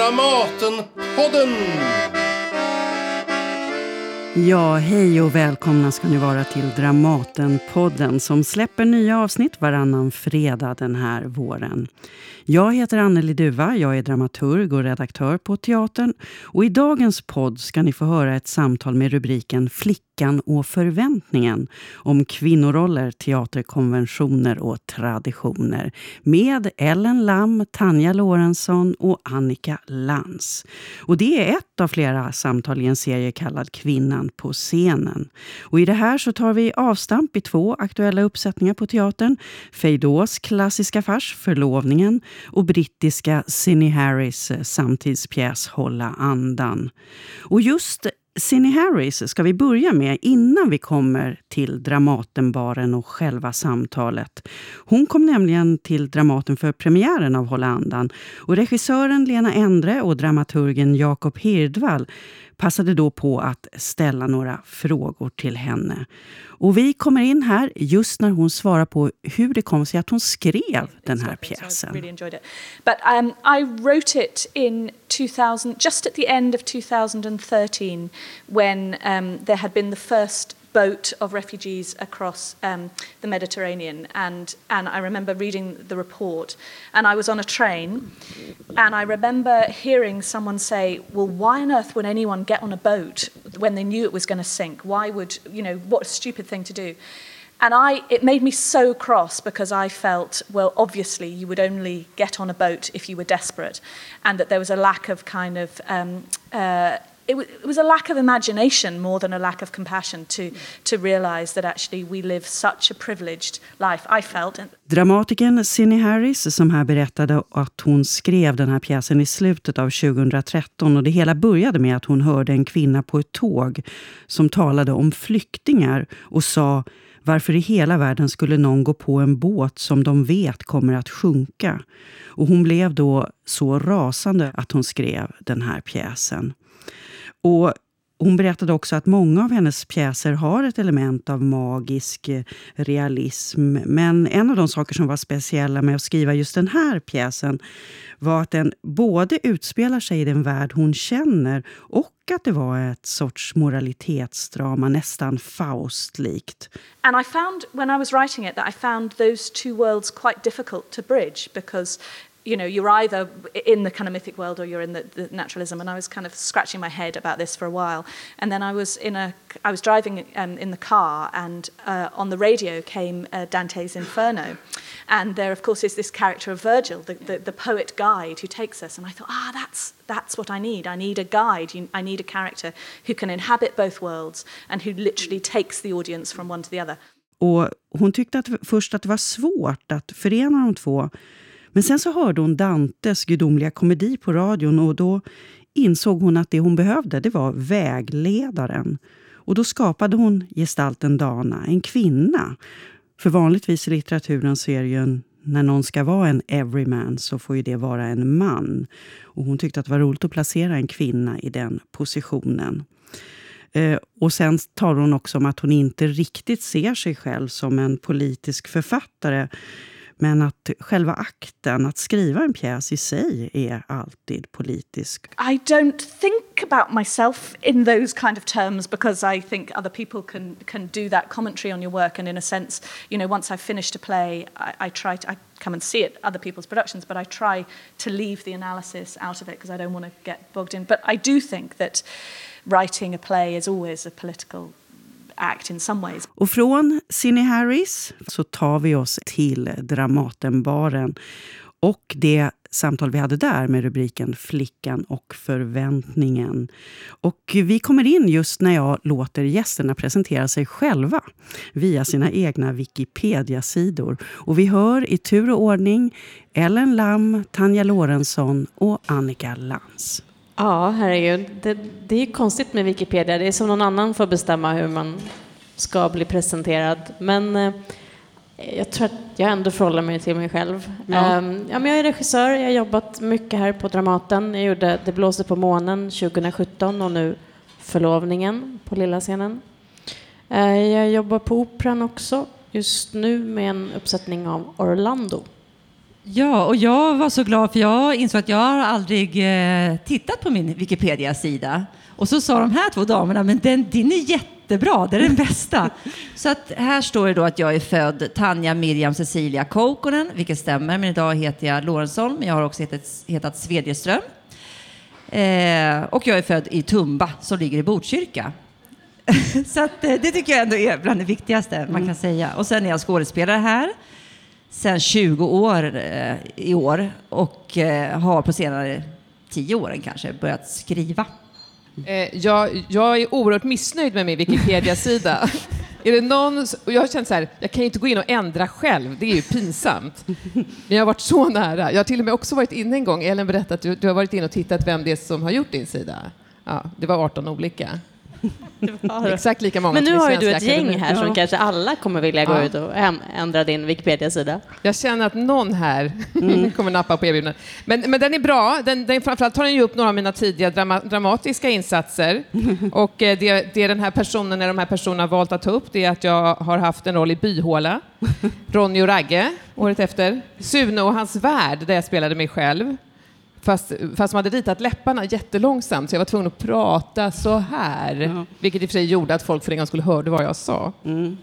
Dramatenpodden! Ja, hej och välkomna ska ni vara till Dramatenpodden som släpper nya avsnitt varannan fredag den här våren. Jag heter Anneli Duva, jag är dramaturg och redaktör på teatern. Och I dagens podd ska ni få höra ett samtal med rubriken Flickan och förväntningen om kvinnoroller, teaterkonventioner och traditioner med Ellen Lam, Tanja Lorentzon och Annika Lantz. Och det är ett av flera samtal i en serie kallad Kvinnan på scenen. Och I det här så tar vi avstamp i två aktuella uppsättningar på teatern. Feydeaus klassiska fars Förlovningen och brittiska Cindy Harris eh, samtidspjäs Hålla andan. Och just Cindy Harris ska vi börja med innan vi kommer till Dramatenbaren och själva samtalet. Hon kom nämligen till Dramaten för premiären av Hålla andan och regissören Lena Endre och dramaturgen Jakob Hirdvall passade då på att ställa några frågor till henne. Och vi kommer in här just när hon svarar på hur det kom sig att hon skrev den här pjäsen. really. But um, I wrote it in 2000, just at the end of 2013, when um, there had been the first boat of refugees across um, the Mediterranean. And, and I remember reading the report, and I was on a train, and I remember hearing someone say, Well, why on earth would anyone get on a boat when they knew it was going to sink? Why would, you know, what a stupid thing to do? And I, it made me so cross because I felt, well, obviously you would only get on a boat if you were desperate, and that there was a lack of kind of um, uh, it, w- it was a lack of imagination more than a lack of compassion to, to realize that actually we live such a privileged life. I felt. Dramatikern Cindy Harris som här berättade att hon skrev den här pjäsen i slutet av 2013 och det hela började med att hon hörde en kvinna på ett tåg som talade om flyktingar och sa varför i hela världen skulle någon gå på en båt som de vet kommer att sjunka? Och hon blev då så rasande att hon skrev den här pjäsen. Och hon berättade också att många av hennes pjäser har ett element av magisk eh, realism. Men en av de saker som var speciella med att skriva just den här pjäsen var att den både utspelar sig i den värld hon känner och att det var ett sorts moralitetsdrama, nästan Faust-likt. And I found when I was writing it that I found those two worlds quite difficult to bridge because you know you're either in the kind of mythic world or you're in the, the naturalism. And i was kind of scratching my head about this for a while. And then i was in a i was driving um, in the car and uh, on the radio came uh, dante's inferno. And there of course is this character of virgil the, the, the poet guide who takes us. And i thought ah that's that's what i need. I need a guide. I need a character who can inhabit both worlds and who literally takes the audience from one to the other. Och hon tyckte att, först att det var svårt att förena de två. Men sen så hörde hon Dantes gudomliga komedi på radion och då insåg hon att det hon behövde det var vägledaren. Och då skapade hon gestalten Dana, en kvinna. För vanligtvis i litteraturen så är det ju en, när någon ska vara en everyman så får ju det vara en man. Och hon tyckte att det var roligt att placera en kvinna i den positionen. Eh, och sen talar hon också om att hon inte riktigt ser sig själv som en politisk författare. Men att själva akten, att skriva en pjäs i sig, är alltid politisk. I don't think about myself in those kind of terms because I think other people can can do that commentary on your work and in a sense, you know, once I've finished a play, I, I try to I come and see it, other people's productions, but I try to leave the analysis out of it because I don't want to get bogged in. But I do think that writing a play is always a political act in some ways. Och från Cine Harris så tar vi oss till Dramatenbaren och det samtal vi hade där med rubriken Flickan och förväntningen. Och vi kommer in just när jag låter gästerna presentera sig själva via sina egna Wikipedia-sidor. Och vi hör i tur och ordning Ellen Lam, Tanja Lorentzon och Annika Lantz. Ja, herregud. Det, det är konstigt med Wikipedia. Det är som någon annan får bestämma hur man ska bli presenterad. Men eh, jag tror att jag ändå förhåller mig till mig själv. Ja. Ehm, ja, men jag är regissör. Jag har jobbat mycket här på Dramaten. Jag gjorde Det blåser på månen 2017 och nu Förlovningen på lilla scenen. Eh, jag jobbar på Operan också just nu med en uppsättning av Orlando. Ja, och jag var så glad för jag insåg att jag har aldrig eh, tittat på min Wikipedia-sida. Och så sa de här två damerna, men den, din är jättebra, det är den bästa. så att här står det då att jag är född Tanja Miriam Cecilia Koukonen, vilket stämmer, men idag heter jag Lorentzon, men jag har också hetat, hetat Svedjeström. Eh, och jag är född i Tumba som ligger i Botkyrka. så att, eh, det tycker jag ändå är bland det viktigaste man kan säga. Och sen är jag skådespelare här sedan 20 år eh, i år och eh, har på senare 10 åren kanske börjat skriva. Eh, jag, jag är oerhört missnöjd med min Wikipedia-sida. är det någon, och jag har känt så här, jag kan ju inte gå in och ändra själv, det är ju pinsamt. Men jag har varit så nära. Jag har till och med också varit inne en gång, Ellen berättade att du, du har varit inne och tittat vem det är som har gjort din sida. Ja, det var 18 olika. Exakt lika många Men nu har ju du ett gäng här som kanske alla kommer vilja gå Ja. ut och ändra din Wikipedia-sida. Jag känner att någon här Mm. kommer nappa på erbjudandet. Men, men den är bra. Den, den, framförallt tar den ju upp några av mina tidiga drama, dramatiska insatser. Och eh, det, det den här personen, när de här personerna har valt att ta upp, det är att jag har haft en roll i Byhåla, Ronny och Ragge, året efter. Sune och hans värld, där jag spelade mig själv. Fast, fast man hade ritat läpparna jättelångsamt, så jag var tvungen att prata så här. Ja. Vilket i och för sig gjorde att folk för en gång skulle hörde vad jag sa. Mm.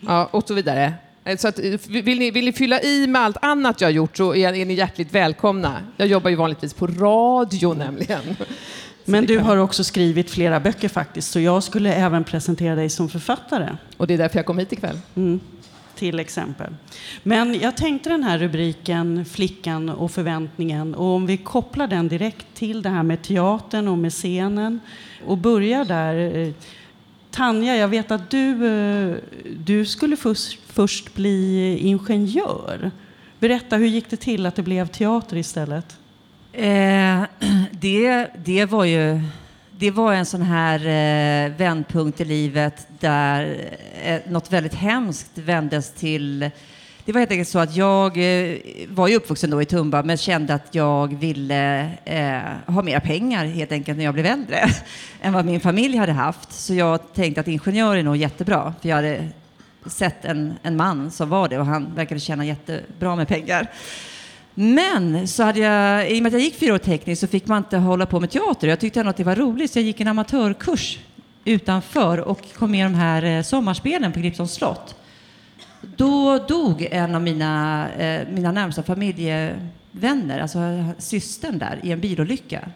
Ja, och så vidare. Eh, Så att, eh, vill, ni, vill ni fylla i med allt annat jag har gjort så är, är ni hjärtligt välkomna. Jag jobbar ju vanligtvis på radio nämligen. Men du har också skrivit flera böcker faktiskt, så jag skulle även presentera dig som författare. Och det är därför jag kom hit ikväll. Mm, till exempel. Men jag tänkte den här rubriken Flickan och förväntningen och om vi kopplar den direkt till det här med teatern och med scenen och börjar där. Eh, Tanja, jag vet att du, eh, du skulle först, först bli ingenjör. Berätta, hur gick det till att det blev teater istället? Eh, det, det var ju det var en sån här eh, vändpunkt i livet där eh, något väldigt hemskt vändes till det var helt enkelt så att jag eh, var ju uppvuxen då i Tumba men kände att jag ville eh, ha mera pengar helt enkelt när jag blev äldre än vad min familj hade haft. Så jag tänkte att ingenjör är nog jättebra för jag hade sett en, en man som var det och han verkade tjäna jättebra med pengar. Men så hade jag, i och med att jag gick fyra år tekniskt så fick man inte hålla på med teater. Jag tyckte ändå att det var roligt så jag gick en amatörkurs utanför och kom med i de här eh, sommarspelen på Gripsholms slott. Då dog en av mina, eh, mina närmsta familjevänner, alltså systern där, i en bilolycka.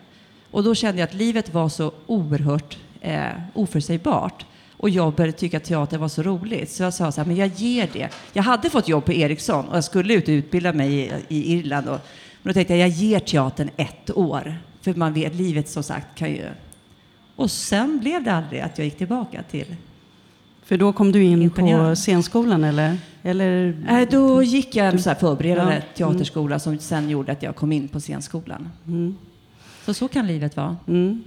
Och då kände jag att livet var så oerhört eh, oförutsägbart. Och jag började tycka att teater var så roligt. Så jag sa så här, men jag ger det. Jag hade fått jobb på Ericsson och jag skulle ut och utbilda mig i, i Irland. Och, men då tänkte jag, jag ger teatern ett år. För man vet, livet som sagt kan ju... Och sen blev det aldrig att jag gick tillbaka till För då kom du in Ingenjör. på scenskolan eller? eller? Nej, då gick jag en så förberedande Ja. teaterskola som sen gjorde att jag kom in på scenskolan. Mm. Så så kan livet vara. Mm.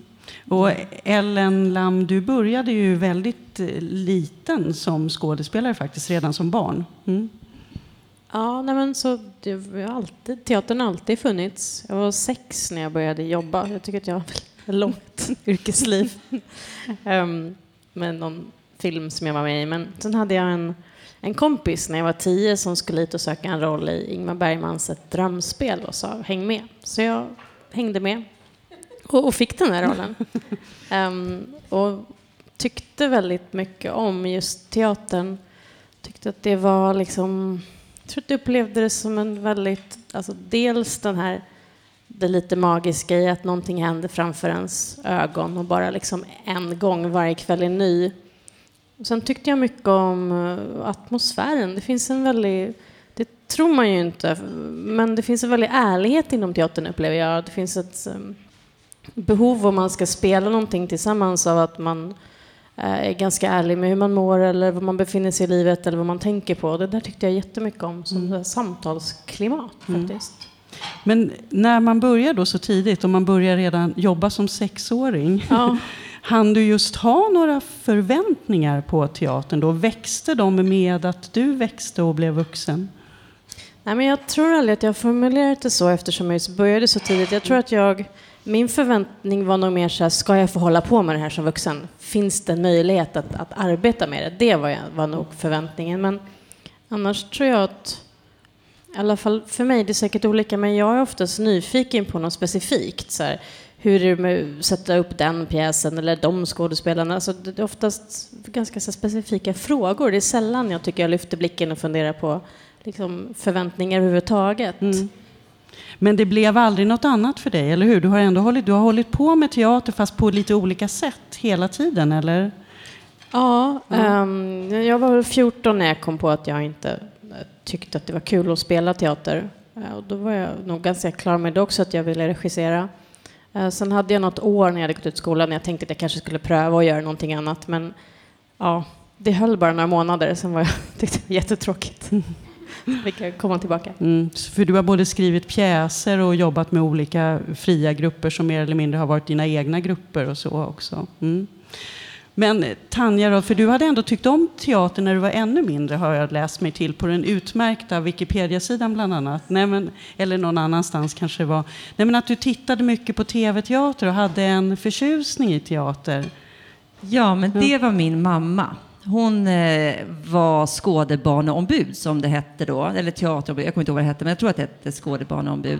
Och Ellen Lam, du började ju väldigt eh, liten som skådespelare faktiskt, redan som barn. Mm. Ja, nej men så det har alltid, teatern har alltid funnits. Jag var sex när jag började jobba. Jag tycker att jag har ett långt yrkesliv. um, med någon film som jag var med i. Men sen hade jag en, en kompis när jag var tio som skulle hit och söka en roll i Ingmar Bergmans Ett drömspel och sa häng med. Så jag hängde med och, och fick den här rollen. Ehm, och tyckte väldigt mycket om just teatern. Tyckte att det var liksom... Jag tror att jag upplevde det som en väldigt... Alltså dels den här det lite magiska i att någonting händer framför ens ögon och bara liksom en gång varje kväll är ny. Och sen tyckte jag mycket om eh, atmosfären. Det finns en väldigt... Det tror man ju inte, men det finns en väldig ärlighet inom teatern upplever jag. Det finns ett um, behov om man ska spela någonting tillsammans av att man eh, är ganska ärlig med hur man mår eller var man befinner sig i livet eller vad man tänker på. Det där tyckte jag jättemycket om som mm. samtalsklimat faktiskt. Men när man börjar då så tidigt och man börjar redan jobba som sexåring, Ja. hann du just ha några förväntningar på teatern då? Växte de med att du växte och blev vuxen? Nej, men jag tror aldrig att jag formulerat det så eftersom jag började så tidigt. Jag tror att jag, min förväntning var nog mer så här, ska jag få hålla på med det här som vuxen? Finns det en möjlighet att, att arbeta med det? Det var, jag, var nog förväntningen. Men annars tror jag att I alla fall för mig, det är säkert olika, men jag är oftast nyfiken på något specifikt. Så här, hur är det med att sätta upp den pjäsen eller de skådespelarna? Alltså, det är oftast ganska så specifika frågor. Det är sällan jag tycker jag lyfter blicken och funderar på liksom, förväntningar överhuvudtaget. Mm. Men det blev aldrig något annat för dig, eller hur? Du har ändå hållit, du har hållit på med teater fast på lite olika sätt hela tiden, eller? Ja, um, jag var väl 14 när jag kom på att jag inte eh, tyckte att det var kul att spela teater. Uh, och då var jag nog ganska klar med det också, att jag ville regissera. Uh, sen hade jag något år när jag hade gått ut skolan när jag tänkte att jag kanske skulle pröva att göra någonting annat. Men ja, det höll bara några månader, sen var jag, tyckte det var jättetråkigt. fick jag komma tillbaka. Mm, för du har både skrivit pjäser och jobbat med olika fria grupper som mer eller mindre har varit dina egna grupper och så också. Mm. Men Tanja, då, för du hade ändå tyckt om teater när du var ännu mindre, har jag läst mig till på den utmärkta Wikipedia-sidan bland annat. Nej, men, eller någon annanstans kanske det var. Nej, men att du tittade mycket på tv-teater och hade en förtjusning i teater. Ja, men det var min mamma. Hon eh, var skådebaneombud som det hette då, eller teaterombud, jag kommer inte ihåg vad det hette, men jag tror att det hette skådebaneombud.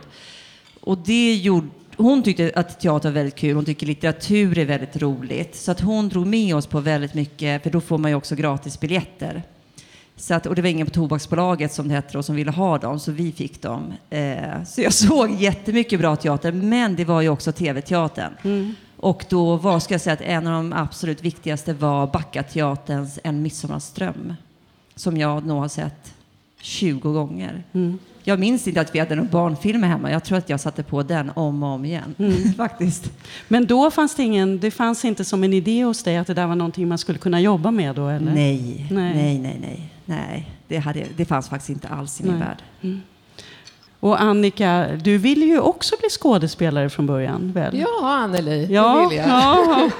Och det gjorde, hon tyckte att teater var väldigt kul, hon tycker litteratur är väldigt roligt. Så att hon drog med oss på väldigt mycket, för då får man ju också gratisbiljetter. Så att, och det var ingen på Tobaksbolaget som det hette då som ville ha dem, så vi fick dem. Eh, så jag såg jättemycket bra teater, men det var ju också tv-teatern. Mm. Och då var, ska jag säga att en av de absolut viktigaste var Backateaterns En midsommarström. Som jag nog har sett 20 gånger. Mm. Jag minns inte att vi hade någon barnfilm hemma. Jag tror att jag satte på den om och om igen. Mm. Faktiskt. Men då fanns det ingen, det fanns inte som en idé hos dig att det där var någonting man skulle kunna jobba med då? Eller? Nej, Nej. nej, nej, nej. nej. Det, hade, det fanns faktiskt inte alls i min Nej. värld. Och Annika, du ville ju också bli skådespelare från början, väl? Ja, Anneli, ja, det vill jag. ja.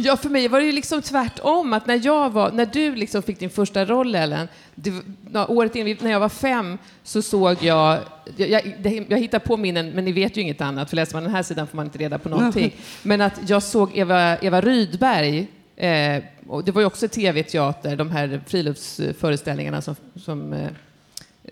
Ja, för mig var det ju liksom tvärtom. Att när, jag var, när du liksom fick din första roll, Ellen, det, året innan, när jag var fem, så såg jag... Jag, jag, jag hittar på minnen, men ni vet ju inget annat, för läser man den här sidan får man inte reda på någonting. Men att jag såg Eva, Eva Rydberg, eh, det var ju också tv-teater, de här friluftsföreställningarna som, som eh,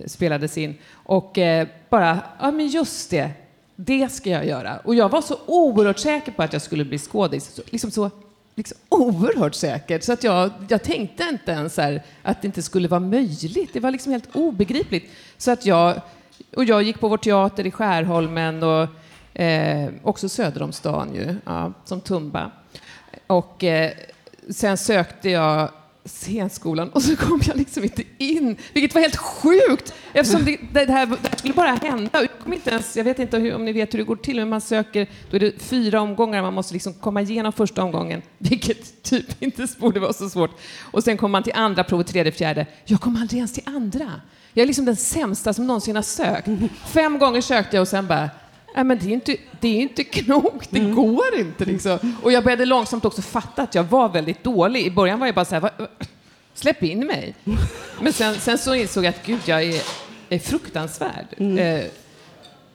spelades in. Och eh, bara, ja men just det, det ska jag göra. Och jag var så oerhört säker på att jag skulle bli skådis. Liksom så liksom oerhört säker. Så att jag, jag tänkte inte ens så här, att det inte skulle vara möjligt. Det var liksom helt obegripligt. Så att jag, och jag gick på vår teater i Skärholmen och eh, också söder om stan ju, ja, som Tumba. Och eh, sen sökte jag scenskolan och så kom jag liksom inte in, vilket var helt sjukt eftersom det, det, här, det här skulle bara hända. Jag, kom inte ens, jag vet inte hur, om ni vet hur det går till, men man söker, då är det fyra omgångar, man måste liksom komma igenom första omgången, vilket typ inte borde vara så svårt. Och sen kommer man till andra provet, tredje, fjärde. Jag kom aldrig ens till andra. Jag är liksom den sämsta som någonsin har sökt. Fem gånger sökte jag och sen bara, Nej, men det är inte, det är inte knokt, det går inte. Liksom. Och jag började långsamt också fatta att jag var väldigt dålig. I början var jag bara så här, "Va- släpp in mig. Men sen, sen så insåg jag att gud, jag är, är fruktansvärd. Eh,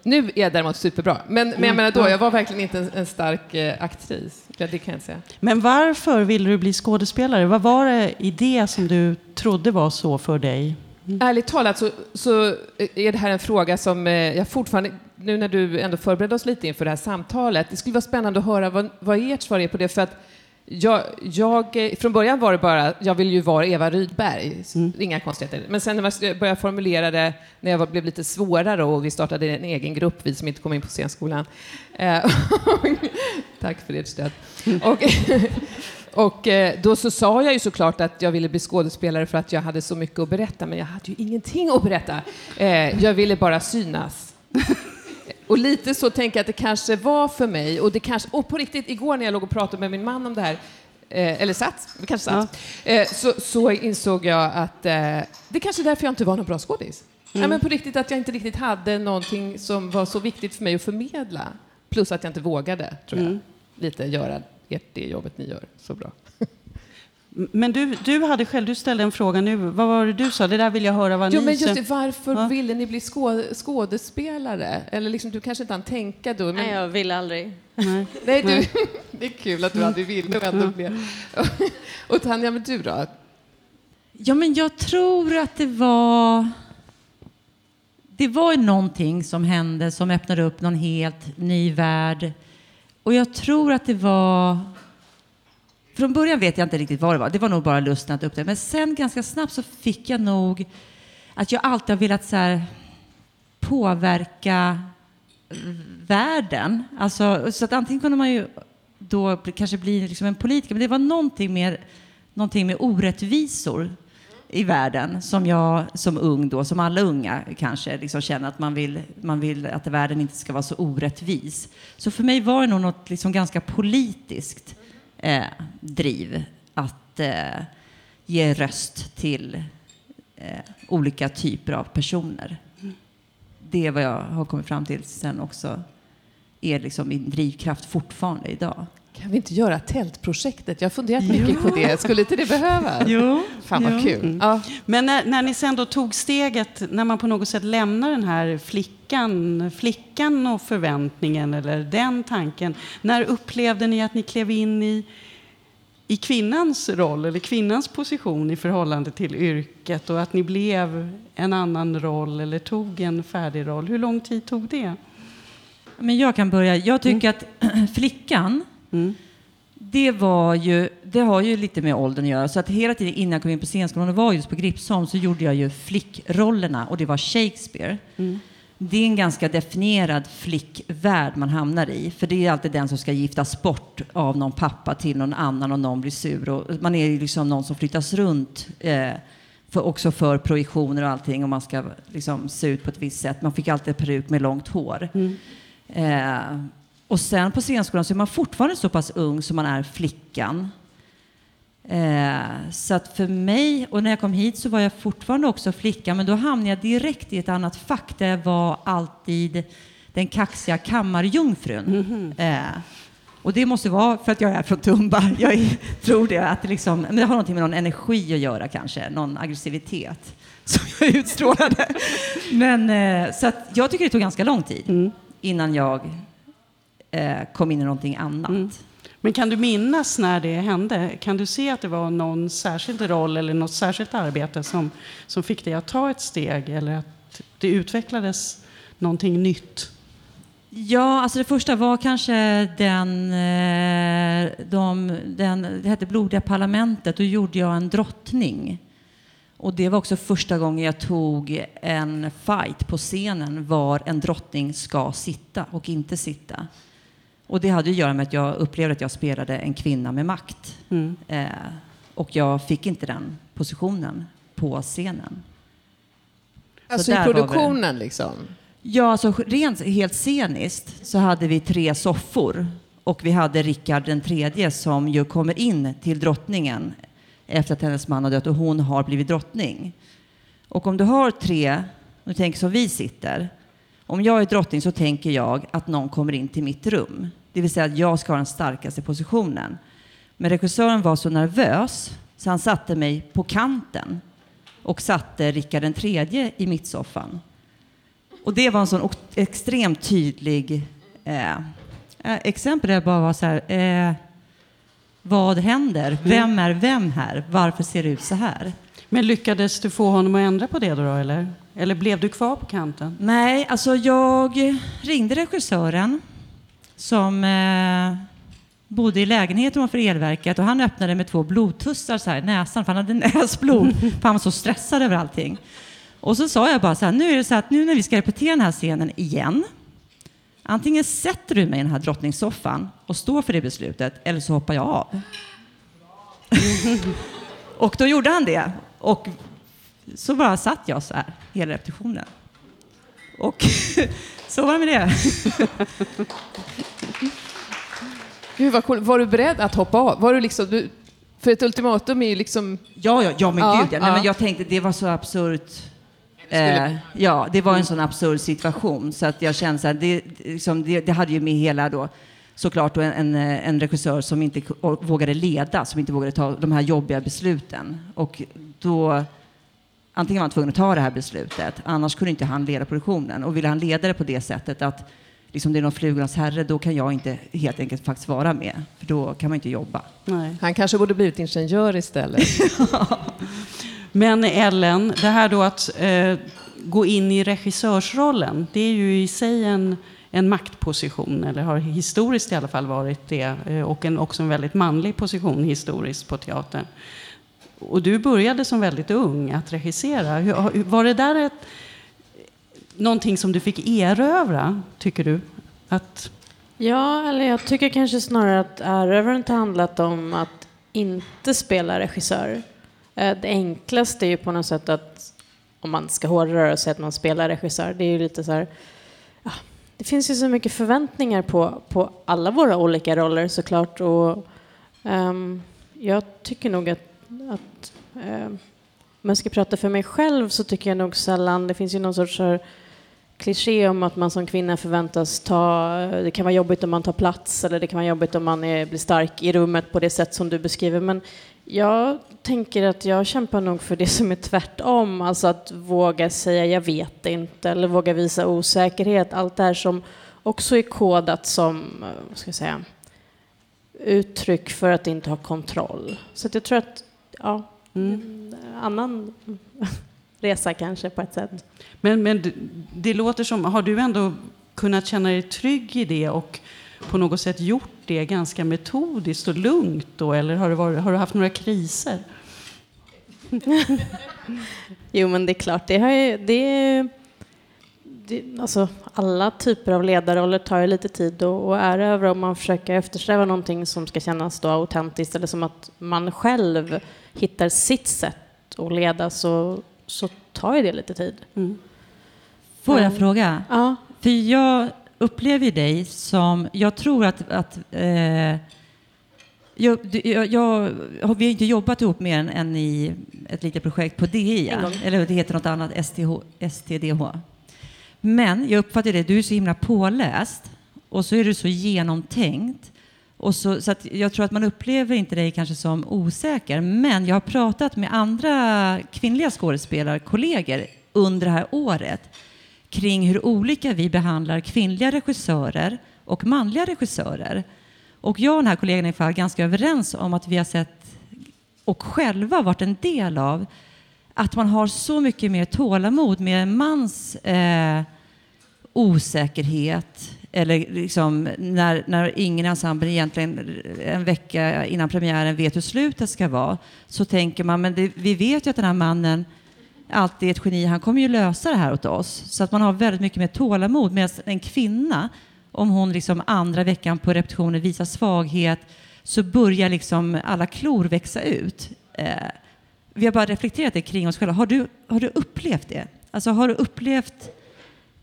nu är jag däremot superbra. Men, men jag menar då, jag var verkligen inte en, en stark eh, aktris. Ja, det kan jag säga. Men varför ville du bli skådespelare? Vad var det i det som du trodde var så för dig? Ärligt talat så, så är det här en fråga som eh, jag fortfarande, nu när du ändå förberedde oss lite inför det här samtalet, det skulle vara spännande att höra vad, vad ert svar är på det, för att jag, jag, eh, från början var det bara, jag vill ju vara Eva Rydberg, inga konstigheter. Men sen när jag började formulera det, när jag blev lite svårare och vi startade en egen grupp, vi som inte kom in på scenskolan. Eh, tack för ert stöd. Och, och eh, då så sa jag ju såklart att jag ville bli skådespelare för att jag hade så mycket att berätta, men jag hade ju ingenting att berätta. Eh, jag ville bara synas. Och lite så tänker jag att det kanske var för mig. Och, det kanske, och på riktigt, igår när jag låg och pratade med min man om det här, eh, eller satt, vi kanske satt, eh, så, så insåg jag att eh, det kanske är därför jag inte var någon bra skådis. Ja, men på riktigt att jag inte riktigt hade någonting som var så viktigt för mig att förmedla. Plus att jag inte vågade, tror jag, lite göra ert, det jobbet ni gör så bra. Men du, du hade själv, du ställde en fråga nu. Vad var det du sa? Det där vill jag höra vad Jo, ni men just det, varför Ja. ville ni bli skå skådespelare? Eller liksom, du kanske inte hann tänka då. Men... Nej, jag vill aldrig. Nej. Nej, du, det är kul att du aldrig ville och ändå blev. Och Tanja, men du då? Ja, men jag tror att det var... det var någonting som hände som öppnade upp någon helt ny värld. Och jag tror att det var... Från början vet jag inte riktigt vad det var. Det var nog bara lusten att upptäcka. Men sen ganska snabbt så fick jag nog att jag alltid har velat så här, påverka världen. Alltså, så att antingen kunde man ju då kanske bli liksom en politiker, men det var någonting med, någonting med orättvisor i världen som jag som ung då, som alla unga kanske liksom känner att man vill, man vill att världen inte ska vara så orättvis. Så för mig var det nog något liksom ganska politiskt eh, driv att eh, ge röst till eh, olika typer av personer. Det är vad jag har kommit fram till sen också är liksom min drivkraft fortfarande idag. Kan vi inte göra tältprojektet? Jag har funderat mycket på det. Skulle inte det behövas? Jo. Fan vad jo. kul. Mm. Ja. Men när, när ni sen då tog steget, när man på något sätt lämnar den här flickan, flickan och förväntningen eller den tanken. När upplevde ni att ni klev in i, i kvinnans roll eller kvinnans position i förhållande till yrket och att ni blev en annan roll eller tog en färdig roll? Hur lång tid tog det? Men jag kan börja. Jag tycker att flickan, Mm. det var ju, det har ju lite med åldern att göra. Så att hela tiden innan jag kom in på scenskolan och var just på Gripsholm så gjorde jag ju flickrollerna och det var Shakespeare. Det är en ganska definierad flickvärld man hamnar i. För det är alltid den som ska giftas bort av någon pappa till någon annan och någon blir sur. Och man är ju liksom någon som flyttas runt. Eh, för, också för projektioner och allting och man ska liksom se ut på ett visst sätt. Man fick alltid peruk med långt hår. Eh, och sen på scenskolan så är man fortfarande så pass ung som man är flickan. Eh, så att för mig, och när jag kom hit så var jag fortfarande också flicka, men då hamnade jag direkt i ett annat fack där jag var alltid den kaxiga kammarjungfrun. Eh, och det måste vara för att jag är från Tumba. Jag är, tror det, att det, liksom, men det har någonting med någon energi att göra kanske, någon aggressivitet som jag utstrålade. Men, eh, så att jag tycker det tog ganska lång tid innan jag eh, kom in i någonting annat. Men kan du minnas när det hände? Kan du se att det var någon särskild roll eller något särskilt arbete som, som fick dig att ta ett steg eller att det utvecklades någonting nytt? Ja, alltså det första var kanske den, eh, de, den det hette Blodiga parlamentet. Då gjorde jag en drottning. Och det var också första gången jag tog en fight på scenen var en drottning ska sitta och inte sitta. Och det hade att göra med att jag upplevde att jag spelade en kvinna med makt. Mm. Eh, och jag fick inte den positionen på scenen. Alltså i produktionen liksom? Ja, alltså rent helt sceniskt så hade vi tre soffor och vi hade Rickard den tredje som ju kommer in till drottningen efter att hennes man har dött och hon har blivit drottning. Och om du har tre, nu tänker som vi sitter, om jag är drottning så tänker jag att någon kommer in till mitt rum. Det vill säga att jag ska ha den starkaste positionen. Men regissören var så nervös så han satte mig på kanten och satte Rickard den tredje i mittsoffan. Och det var en sån extremt tydlig eh, eh, exempel där jag bara var så här, eh, vad händer? Vem är vem här? Varför ser det ut så här? Men lyckades du få honom att ändra på det då eller? Eller blev du kvar på kanten? Nej, alltså jag ringde regissören som eh, bodde i lägenheten ovanför elverket och han öppnade med två blodtussar så här i näsan för han hade näsblod för han var så stressad över allting. Och så sa jag bara så här, nu är det så att nu när vi ska repetera den här scenen igen, antingen sätter du mig i den här drottningssoffan och står för det beslutet eller så hoppar jag av. och då gjorde han det. Och så bara satt jag så här hela repetitionen. Och så var det med det. Gud vad coolt. Var du beredd att hoppa av? Var du liksom, du, för ett ultimatum är ju liksom... Ja, ja, ja men Ja, gud. Ja. Nej, ja. men jag tänkte det var så absurt. Eh, ja, det var en sån absurd situation så att jag kände så här, det, liksom, det, det hade ju med hela då såklart då en, en, en regissör som inte vågade leda, som inte vågade ta de här jobbiga besluten. Och då antingen var han tvungen att ta det här beslutet, annars kunde inte han leda produktionen. Och ville han leda det på det sättet att liksom det är någon flugornas herre, då kan jag inte helt enkelt faktiskt vara med. För då kan man inte jobba. Nej. Han kanske borde blivit ingenjör istället. Men Ellen, det här då att eh, gå in i regissörsrollen, det är ju i sig en, en maktposition, eller har historiskt i alla fall varit det, eh, och en, också en väldigt manlig position historiskt på teatern. Och du började som väldigt ung att regissera. Hur, var det där ett, någonting som du fick erövra, tycker du? Att... Ja, eller jag tycker kanske snarare att erövrandet har handlat om att inte spela regissör. Eh, det enklaste är ju på något sätt att, om man ska hårdröra sig, att man spelar regissör. Det är ju lite så här, ja, det finns ju så mycket förväntningar på, på alla våra olika roller såklart. Och, um, jag tycker nog att, att um, om jag ska prata för mig själv så tycker jag nog sällan, det finns ju någon sorts här, kliché om att man som kvinna förväntas ta, det kan vara jobbigt om man tar plats eller det kan vara jobbigt om man är, blir stark i rummet på det sätt som du beskriver. Men jag tänker att jag kämpar nog för det som är tvärtom, alltså att våga säga jag vet inte eller våga visa osäkerhet. Allt det här som också är kodat som, vad ska jag säga, uttryck för att inte ha kontroll. Så jag tror att, ja, mm. annan resa kanske på ett sätt. Men, men det, det låter som, har du ändå kunnat känna dig trygg i det och på något sätt gjort det ganska metodiskt och lugnt då, eller har, varit, har du haft några kriser? jo, men det är klart, det har ju, det, det, alltså, alla typer av ledarroller tar ju lite tid och, och ära över om man försöker eftersträva någonting som ska kännas då autentiskt eller som att man själv hittar sitt sätt att leda så, så tar ju det lite tid. Mm. Får jag fråga? Ja. För jag upplever dig som, jag tror att, att eh, jag, jag, jag, vi har inte jobbat ihop mer än, än i ett litet projekt på DI, eller det heter något annat, STH, STDH. Men jag uppfattar det, du är så himla påläst och så är du så genomtänkt. Och så, så jag tror att man upplever inte dig kanske som osäker. Men jag har pratat med andra kvinnliga skådespelarkollegor under det här året kring hur olika vi behandlar kvinnliga regissörer och manliga regissörer. Och jag och den här kollegan är ganska överens om att vi har sett och själva varit en del av att man har så mycket mer tålamod med en mans eh, osäkerhet eller liksom när, när ingen ensemble egentligen en vecka innan premiären vet hur slutet ska vara så tänker man men det, vi vet ju att den här mannen alltid är ett geni, han kommer ju lösa det här åt oss. Så att man har väldigt mycket mer tålamod. Medan en kvinna, om hon liksom andra veckan på repetitionen visar svaghet så börjar liksom alla klor växa ut. Eh, vi har bara reflekterat det kring oss själva. Har du, har du upplevt det? Alltså har du upplevt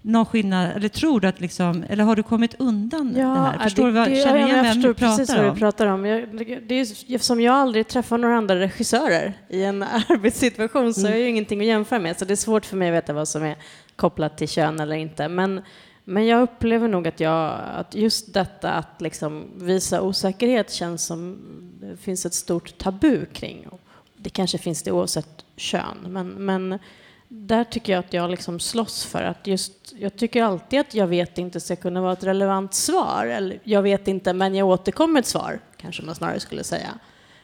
någon skillnad? Eller tror du att liksom, eller har du kommit undan ja, det här? Förstår det, du vad, känner igen vem förstår du pratar precis vad du pratar om. Jag, det är, eftersom jag aldrig träffar några andra regissörer i en arbetssituation så mm. har jag ju ingenting att jämföra med. Så det är svårt för mig att veta vad som är kopplat till kön eller inte. Men, men jag upplever nog att, jag, att just detta att liksom visa osäkerhet känns som det finns ett stort tabu kring. Det kanske finns det oavsett kön, men, men där tycker jag att jag liksom slåss för att just, jag tycker alltid att jag vet inte ska kunna vara ett relevant svar. Eller jag vet inte, men jag återkommer ett svar, kanske man snarare skulle säga.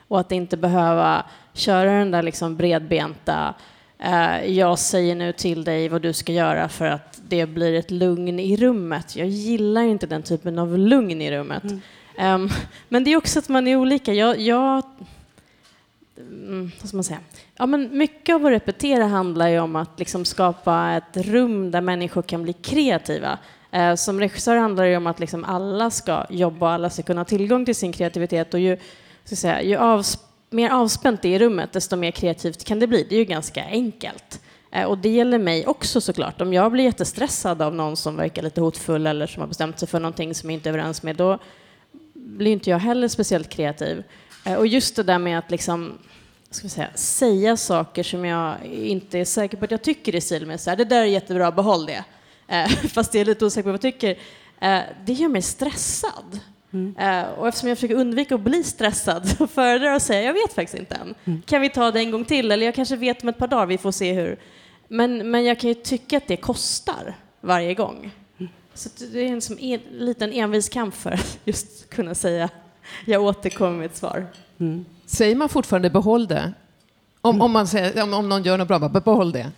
Och att inte behöva köra den där liksom bredbenta, eh, jag säger nu till dig vad du ska göra för att det blir ett lugn i rummet. Jag gillar inte den typen av lugn i rummet. Mm. Um, men det är också att man är olika. Jag, jag mm, vad ska man säga? Ja, men mycket av att repetera handlar ju om att liksom skapa ett rum där människor kan bli kreativa. Eh, som regissör handlar det om att liksom alla ska jobba och alla ska kunna ha tillgång till sin kreativitet. Och ju, ska säga, ju avs mer avspänt det är i rummet, desto mer kreativt kan det bli. Det är ju ganska enkelt. Eh, och det gäller mig också såklart. Om jag blir jättestressad av någon som verkar lite hotfull eller som har bestämt sig för någonting som jag inte är överens med, då blir inte jag heller speciellt kreativ. Eh, och just det där med att liksom ska säga, säga saker som jag inte är säker på att jag tycker i stil med. Så här, det där är jättebra, behåll det. Eh, fast jag är lite osäker på vad jag tycker. Eh, det gör mig stressad. Mm. Eh, och eftersom jag försöker undvika att bli stressad så föredrar jag att säga jag vet faktiskt inte än. Mm. Kan vi ta det en gång till? Eller jag kanske vet om ett par dagar, vi får se hur. Men, men jag kan ju tycka att det kostar varje gång. Mm. Så det är en som en liten envis kamp för att just kunna säga jag återkommer med ett svar. Mm. Säger man fortfarande behåll det? Om, om, man säger, om, om någon gör något bra, bara behåll det.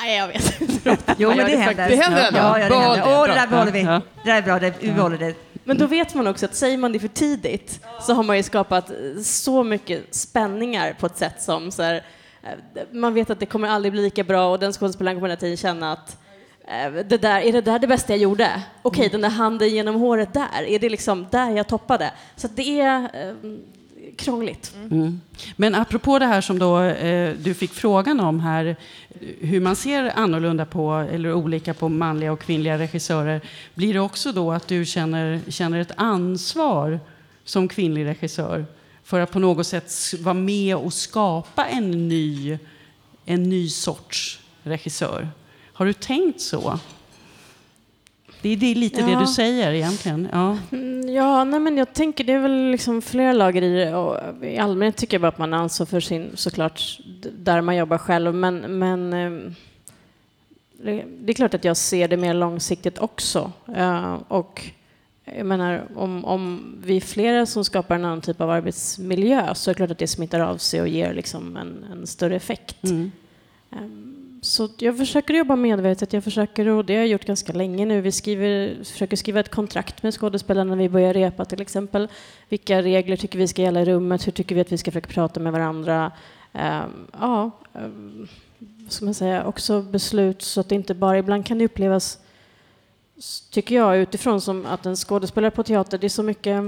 Nej, jag vet inte. Jo, men det händer. Det händer ändå? Ja, ja, det händer. Åh, bra. det där behåller vi. Ja. Det där är bra, det, vi behåller det. Men då vet man också att säger man det för tidigt så har man ju skapat så mycket spänningar på ett sätt som så här, eh, man vet att det kommer aldrig bli lika bra och den skådespelaren kommer hela tiden känna att eh, det där, är det där det bästa jag gjorde? Okej, den där handen genom håret där, är det liksom där jag toppade? Så det är eh, krångligt. Mm. mm. Men apropå det här som då, eh, du fick frågan om här, hur man ser annorlunda på, eller olika på manliga och kvinnliga regissörer, blir det också då att du känner, känner ett ansvar som kvinnlig regissör för att på något sätt vara med och skapa en ny, en ny sorts regissör? Har du tänkt så? Det är, det lite det Ja. du säger egentligen. Ja. Mm, Ja, nej men jag tänker det är väl liksom flera lager i det. Och I allmänhet tycker jag bara att man ansvar för sin, såklart, där man jobbar själv. Men, men eh, det det är klart att jag ser det mer långsiktigt också. Eh, Och jag menar, om, om vi är flera som skapar en annan typ av arbetsmiljö så är det klart att det smittar av sig och ger liksom en, en större effekt. Mm. Så jag försöker jobba medvetet. Jag försöker, och det har jag gjort ganska länge nu. Vi skriver, försöker skriva ett kontrakt med skådespelarna när vi börjar repa till exempel. Vilka regler tycker vi ska gälla i rummet? Hur tycker vi att vi ska försöka prata med varandra? Um, ja, um, vad ska man säga, också beslut så att det inte bara, ibland kan det upplevas, tycker jag utifrån, som att en skådespelare på teater, det är så mycket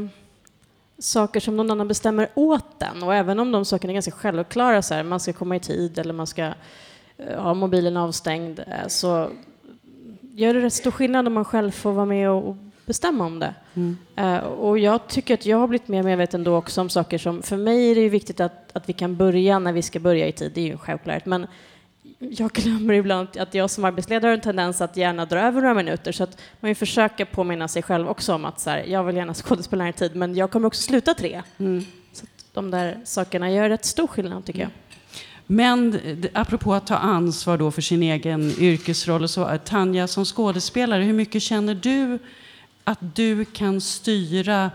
saker som någon annan bestämmer åt den. Och även om de sakerna är ganska självklara, så här, man ska komma i tid eller man ska eh, ha mobilen avstängd, eh, så gör det rätt stor skillnad om man själv får vara med och bestämma om det. Mm. Eh, och jag tycker att jag har blivit mer medveten då också om saker som, för mig är det ju viktigt att, att vi kan börja när vi ska börja i tid, det är ju självklart, men jag glömmer ibland att jag som arbetsledare har en tendens att gärna dra över några minuter, så att man ju försöker påminna sig själv också om att så här, jag vill gärna skådespela i tid, men jag kommer också sluta tre. Mm. Så de där sakerna gör rätt stor skillnad tycker jag. Men apropå att ta ansvar då för sin egen yrkesroll och så, Tanja som skådespelare, hur mycket känner du att du kan styra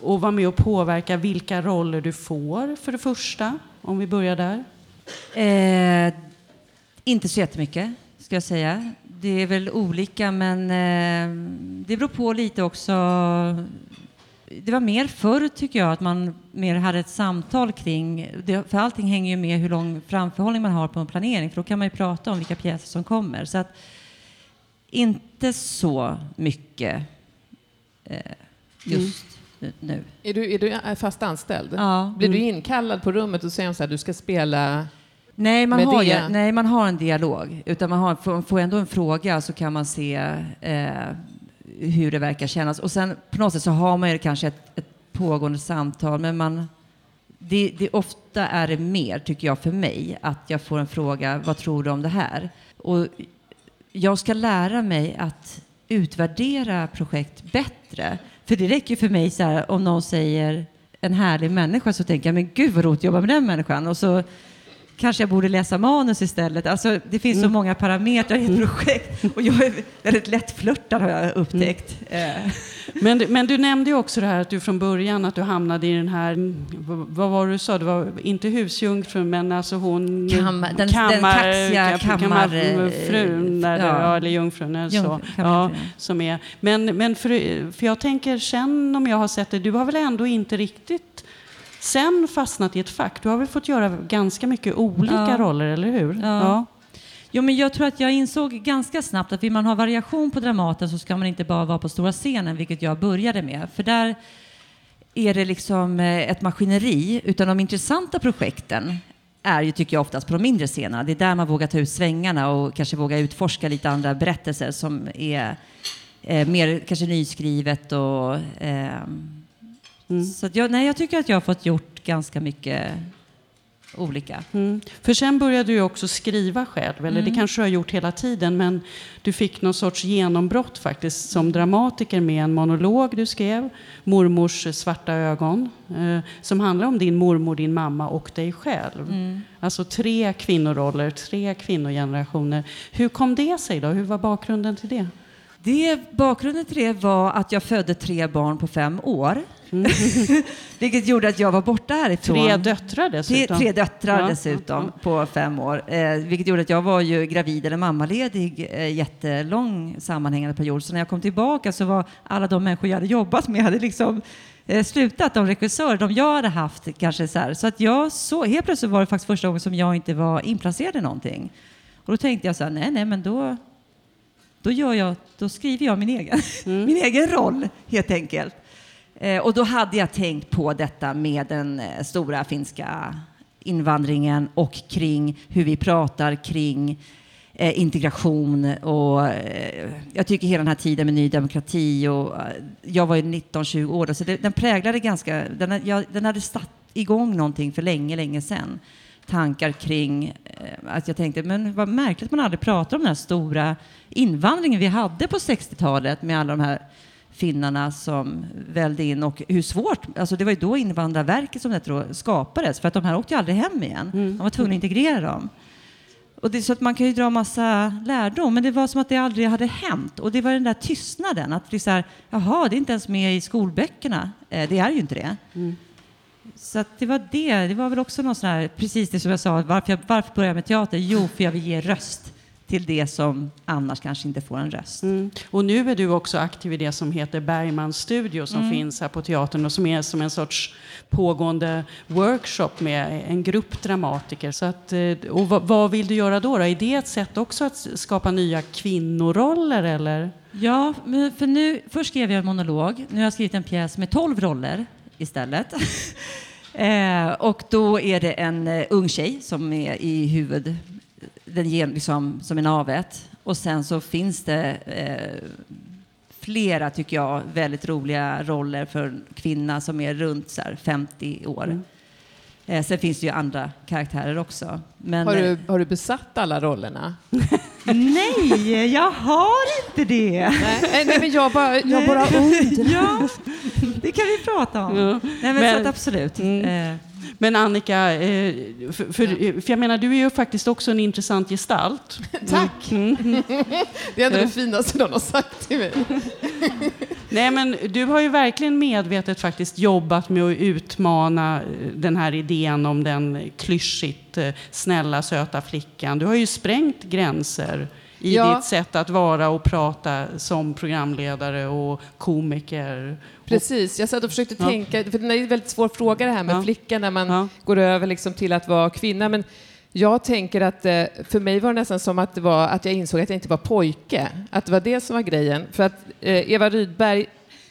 och vara med och påverka vilka roller du får för det första? Om vi börjar där. Eh, inte så jättemycket, ska jag säga. Det är väl olika, men eh, det beror på lite också. Det var mer förr, tycker jag, att man mer hade ett samtal kring... Det, för allting hänger ju med hur lång framförhållning man har på en planering, för då kan man ju prata om vilka pjäser som kommer. Så att, inte så mycket eh, just nu. Är du, är du eh, fast anställd? Ja. Blir du inkallad på rummet och säger så här, du ska spela... Nej man, har ju, nej, man har en dialog. Utan man har, får, får ändå en fråga så kan man se eh, hur det verkar kännas. Och sen på något sätt så har man ju kanske ett, ett pågående samtal, men man, det, det, ofta är det mer, tycker jag, för mig, att jag får en fråga, vad tror du om det här? Och jag ska lära mig att utvärdera projekt bättre. För det räcker för mig så här, om någon säger en härlig människa så tänker jag, men gud vad roligt att jobba med den människan. Och så kanske jag borde läsa manus istället. Alltså, det finns så många parametrar i ett projekt och jag är väldigt lättflörtad har jag upptäckt. Eh, Men, du- men du nämnde ju också det här att du från början att du hamnade i den här, mm, vad, var det du sa, det var inte husjungfrun men alltså hon... Kam- den- den kaxiga kam- kammar- kammarfrun, där, ja. eller jungfrun eller så. Ja, som är. Men, men för, för jag tänker sen om jag har sett det, du har väl ändå inte riktigt sen fastnat i ett fack? Du har väl fått göra ganska mycket olika Ja. roller, eller hur? Ja. Jo, men jag tror att jag insåg ganska snabbt att vill man ha variation på Dramaten så ska man inte bara vara på stora scenen, vilket jag började med. För där är det liksom eh, ett maskineri, utan de intressanta projekten är ju, tycker jag, oftast på de mindre scenerna. Det är där man vågar ta ut svängarna och kanske våga utforska lite andra berättelser som är eh, mer kanske nyskrivet och... ehm, Så jag, nej, jag tycker att jag har fått gjort ganska mycket olika. Mm. För sen började du också skriva själv, eller Mm. det kanske du har gjort hela tiden, men du fick någon sorts genombrott faktiskt som dramatiker med en monolog du skrev, Mormors svarta ögon, eh, som handlar om din mormor, din mamma och dig själv. Mm. Alltså tre kvinnoroller, tre kvinnogenerationer. Hur kom det sig då? Hur var bakgrunden till det? Det, bakgrunden till det var att jag födde tre barn på fem år. Vilket gjorde att jag var borta härifrån. Tre döttrar Tre, dessutom. tre döttrar Ja, dessutom på fem år. Eh, vilket gjorde att jag var ju gravid eller mammaledig eh, jättelång sammanhängande period. Så när jag kom tillbaka så var alla de människor jag hade jobbat med hade liksom eh, slutat. De regissörer de jag hade haft kanske så här. Så att jag så, helt plötsligt var det faktiskt första gången som jag inte var inplacerad i någonting. Och då tänkte jag så här, nej, nej, men då, då, gör jag, då skriver jag min egen, min egen roll helt enkelt. Eh, och då hade jag tänkt på detta med den eh, stora finska invandringen och kring hur vi pratar kring eh, integration och jag tycker hela den här tiden med Ny Demokrati och jag var ju 19-20 år då, så det, den präglade ganska, den, jag, den hade satt igång någonting för länge, länge sedan. Tankar kring att jag tänkte, men vad märkligt man aldrig pratar om den här stora invandringen vi hade på 60-talet med alla de här finnarna som välde in och hur svårt, alltså det var ju då Invandrarverket som det skapades för att de här åkte ju aldrig hem igen. Man var tvungna att integrera dem. Och det så att man kan ju dra massa lärdom, men det var som att det aldrig hade hänt. Och det var den där tystnaden, att bli så här, jaha, det är inte ens med i skolböckerna. Eh, det är ju inte det. Så att det var det, det var väl också någon sån här, precis det som jag sa, varför, jag, varför börjar jag med teater? Jo, för jag vill ge röst till det som annars kanske inte får en röst. Mm. Och nu är du också aktiv i det som heter Bergmans studio som Mm. finns här på teatern och som är som en sorts pågående workshop med en grupp dramatiker. Så att, eh, och vad, vad vill du göra då, då? Är det ett sätt också att skapa nya kvinnoroller eller? Ja, för nu, först skrev jag en monolog. Nu har jag skrivit en pjäs med tolv roller istället. eh, och då är det en eh, ung tjej som är i huvud, den ger liksom som en navet. Och sen så finns det eh, flera, tycker jag, väldigt roliga roller för en kvinna som är runt så här, 50 år. Eh, sen finns det ju andra karaktärer också. Men, Har eh, du, har du besatt alla rollerna? Nej, jag har inte det. Nej, nej men jag bara, jag bara undrar. Ja, det kan vi prata om. Ja. Nej, men, Men- så att absolut. Mm. Eh, Men Annika, eh, för, för, för jag menar, du är ju faktiskt också en intressant gestalt. Tack! Det är ändå det finaste någon har sagt till mig. Nej, men du har ju verkligen medvetet faktiskt jobbat med att utmana eh, den här idén om den klyschigt eh, snälla, söta flickan. Du har ju sprängt gränser i Ja. ditt sätt att vara och prata som programledare och komiker. Precis, jag satt och försökte Ja. tänka, för det är en väldigt svår fråga det här med Ja. flickan när man Ja. går över liksom till att vara kvinna. Men jag tänker att eh, för mig var det nästan som att, det var, att jag insåg att jag inte var pojke. Att det var det som var grejen. För att eh, Eva Rydberg,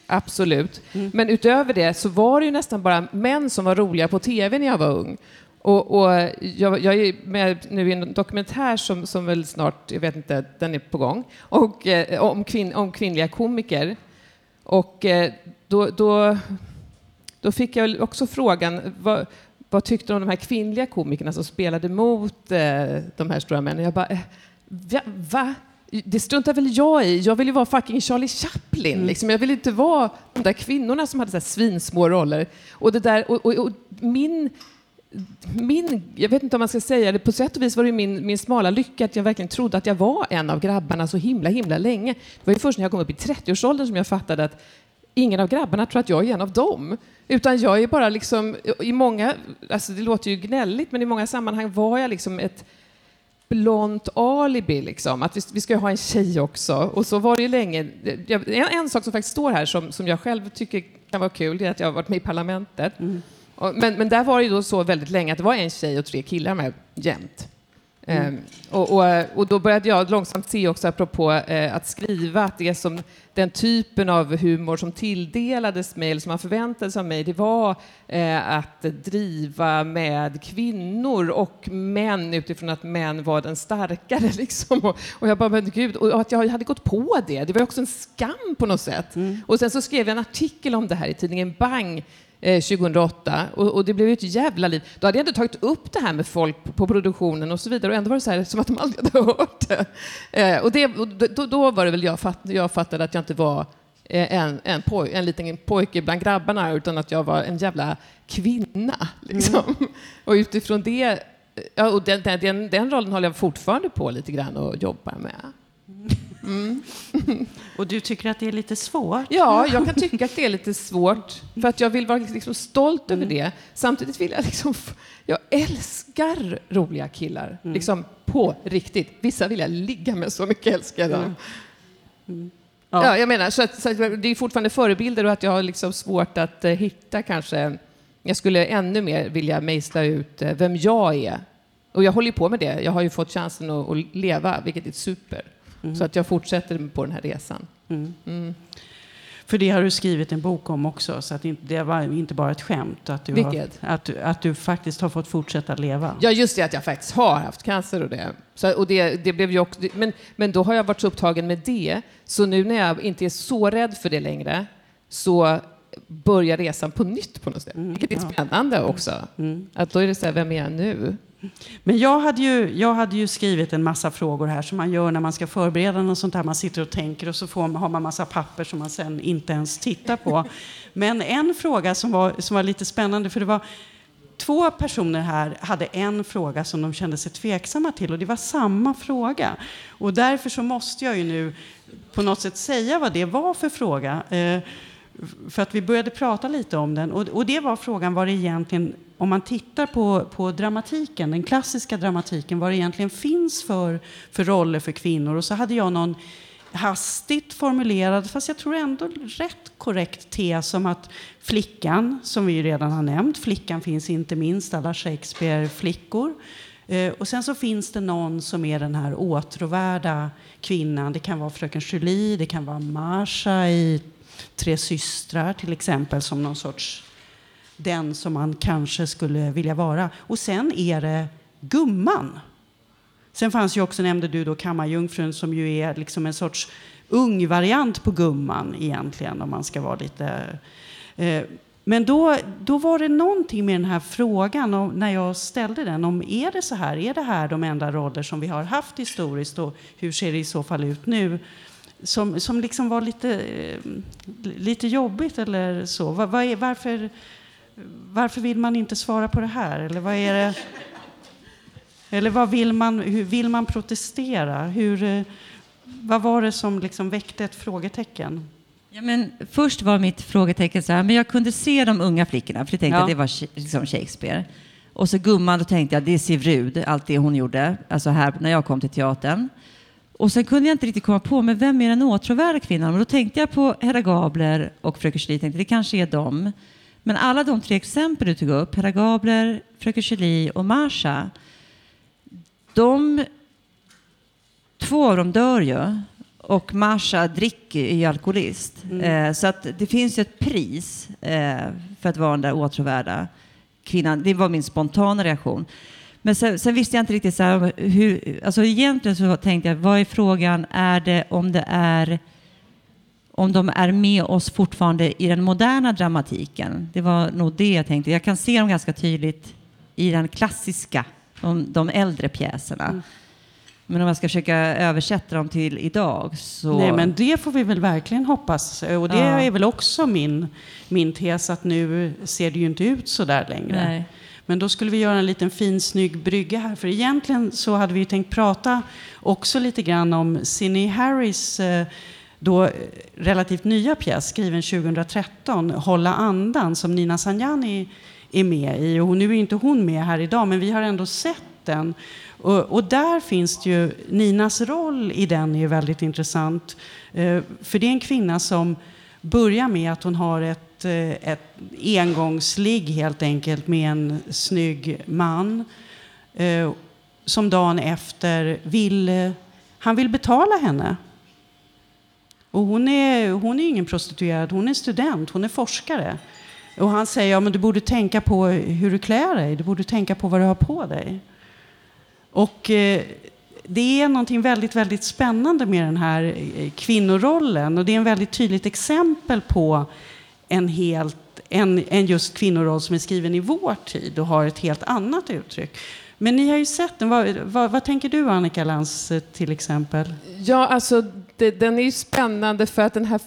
absolut. Mm. Men utöver det så var det ju nästan bara män som var roliga på tv när jag var ung. Och, och jag, jag är med nu i en dokumentär som, som väl snart, jag vet inte, den är på gång, och, eh, om, kvinn, om kvinnliga komiker. Och eh, då, då, då fick jag också frågan, vad, vad tyckte du om de här kvinnliga komikerna som spelade mot eh, de här stora männen? Jag bara, eh, va? Det struntar väl jag i. Jag vill ju vara fucking Charlie Chaplin. Liksom. Jag vill inte vara de där kvinnorna som hade så här svinsmå roller. Och, det där, och, och, och min min, jag vet inte om man ska säga det, på sätt och vis var det min, min smala lycka att jag verkligen trodde att jag var en av grabbarna så himla, himla länge. Det var ju först när jag kom upp i 30-årsåldern som jag fattade att ingen av grabbarna tror att jag är en av dem. Utan jag är bara liksom, i många, alltså det låter ju gnälligt, men i många sammanhang var jag liksom ett blont alibi, liksom. att vi, vi ska ju ha en tjej också. Och så var det ju länge. Jag, en, en sak som faktiskt står här som, som jag själv tycker kan vara kul, det är att jag har varit med i Parlamentet. Mm men, men där var det ju då så väldigt länge att det var en tjej och tre killar med jämt. Ehm, och, och, och då började jag långsamt se också, apropå eh, att skriva, att det som den typen av humor som tilldelades mig, eller som man förväntade sig av mig, det var eh, att driva med kvinnor och män utifrån att män var den starkare. Liksom. Och, och jag bara, men gud, och att jag hade gått på det, det var också en skam på något sätt. Och sen så skrev jag en artikel om det här i tidningen Bang, eh, 2008 och, och det blev ju ett jävla liv. Då hade jag ändå tagit upp det här med folk på, på produktionen och så vidare och ändå var det så här som att de aldrig hade hört det. Eh, och det och då, då var det väl jag, fatt, jag fattade att jag inte var eh, en, en, poj, en liten pojke bland grabbarna utan att jag var en jävla kvinna. Liksom. Och utifrån det, ja, och den, den, den, den rollen håller jag fortfarande på lite grann och jobbar med. Mm. Och du tycker att det är lite svårt? Ja, jag kan tycka att det är lite svårt, för att jag vill vara liksom stolt över det. Samtidigt vill jag liksom... Jag älskar roliga killar, liksom på riktigt. Vissa vill jag ligga med, så mycket älskar jag dem. Ja. Ja. jag menar, så, att, så att det är fortfarande förebilder och att jag har liksom svårt att eh, hitta kanske... Jag skulle ännu mer vilja mejsla ut eh, vem jag är. Och jag håller på med det. Jag har ju fått chansen att, att leva, vilket är super. Så att jag fortsätter på den här resan. För det har du skrivit en bok om också, så att inte- det var inte bara ett skämt. Att du, har, att, du, att du faktiskt har fått fortsätta leva. Ja, just det att jag faktiskt har haft cancer och det. Så, och det, det blev ju också, men, men då har jag varit så upptagen med det, så nu när jag inte är så rädd för det längre, så börjar resan på nytt på något sätt. Vilket är spännande också. Att då är det så här, vem är jag nu? Men jag hade, ju, jag hade ju skrivit en massa frågor här som man gör när man ska förbereda något sånt här. Man sitter och tänker och så får, har man massa papper som man sen inte ens tittar på. Men en fråga som var, som var lite spännande, för det var två personer här hade en fråga som de kände sig tveksamma till och det var samma fråga. Och därför så måste jag ju nu på något sätt säga vad det var för fråga. Eh, för att vi började prata lite om den. Och, och det var frågan vad det egentligen, om man tittar på, på dramatiken, den klassiska dramatiken, vad det egentligen finns för, för roller för kvinnor. Och så hade jag någon hastigt formulerad, fast jag tror ändå rätt korrekt tes om att flickan, som vi ju redan har nämnt, flickan finns inte minst alla Shakespeare-flickor. Eh, och sen så finns det någon som är den här åtråvärda kvinnan. Det kan vara fröken Julie, det kan vara Marsha i Tre systrar till exempel som någon sorts den som man kanske skulle vilja vara. Och sen är det gumman. Sen fanns ju också, nämnde du då, kammarjungfrun som ju är liksom en sorts ung variant på gumman egentligen om man ska vara lite... Eh, men då, då var det någonting med den här frågan om, när jag ställde den om är det så här, är det här de enda roller som vi har haft historiskt och hur ser det i så fall ut nu? Som, som liksom var lite, eh, lite jobbigt eller så. Var, var är, varför, varför vill man inte svara på det här? Eller vad är det? Eller vad vill man, hur vill man protestera? Hur, eh, vad var det som liksom väckte ett frågetecken? Ja, men först var mitt frågetecken så här, men jag kunde se de unga flickorna, för jag tänkte Ja. att det var liksom Shakespeare. Och så gumman, då tänkte jag, det är Siv Rud, allt det hon gjorde, alltså här när jag kom till teatern. Och sen kunde jag inte riktigt komma på, men vem är den åtråvärda kvinnan? Och då tänkte jag på Hedda Gabler och Fröken Julie, tänkte det kanske är dem. Men alla de tre exempel du tog upp, Hedda Gabler, Fröken Julie och Marsha, de Två av dem dör ju. Och Marsha dricker är ju alkoholist. Eh, så att det finns ju ett pris eh, för att vara den där åtråvärda kvinnan. Det var min spontana reaktion. Men sen, sen visste jag inte riktigt så här, hur... Alltså egentligen så tänkte jag, vad är frågan? Är det om det är... Om de är med oss fortfarande i den moderna dramatiken. Det var nog det jag tänkte. Jag kan se dem ganska tydligt i den klassiska, de, de äldre pjäserna. Men om jag ska försöka översätta dem till idag så... Nej, men det får vi väl verkligen hoppas. Och det Ja. är väl också min, min tes att nu ser det ju inte ut så där längre. Nej. Men då skulle vi göra en liten fin snygg brygga här. För egentligen så hade vi ju tänkt prata också lite grann om Cindy Harris eh, då eh, relativt nya pjäs skriven 2013, Hålla andan, som Nina Sanjani är med i. Och nu är inte hon med här idag, men vi har ändå sett den. Och, och där finns det ju, Ninas roll i den är ju väldigt intressant. Eh, för det är en kvinna som börjar med att hon har ett, eh, ett engångsligg helt enkelt med en snygg man. Som dagen efter vill, han vill betala henne. Och hon är, hon är ingen prostituerad, hon är student, hon är forskare. Och han säger, ja men du borde tänka på hur du klär dig, du borde tänka på vad du har på dig. Och eh, det är någonting väldigt, väldigt spännande med den här eh, kvinnorollen. Och det är en väldigt tydligt exempel på en helt en, en just kvinnoroll som är skriven i vår tid och har ett helt annat uttryck. Men ni har ju sett den. Vad, vad, vad tänker du Annika Lantz eh, till exempel? Ja, alltså det, den är ju spännande för att den här,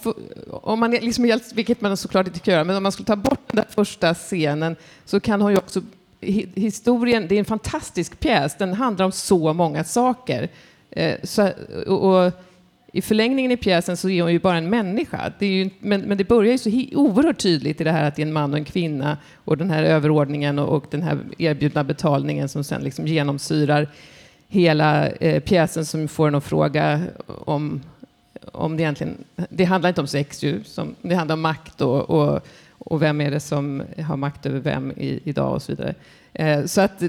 om man är liksom vilket man såklart inte kan göra, men om man skulle ta bort den där första scenen så kan hon ju också, historien, det är en fantastisk pjäs, den handlar om så många saker. Eh, så, och, och i förlängningen i pjäsen så är hon ju bara en människa. Det är ju, men, men det börjar ju så oerhört tydligt i det här att det är en man och en kvinna och den här överordningen och, och den här erbjudna betalningen som sen liksom genomsyrar hela eh, pjäsen som får en att fråga om, om det egentligen... Det handlar inte om sex ju, som, det handlar om makt och, och, och vem är det som har makt över vem i, idag och så vidare. Eh, så att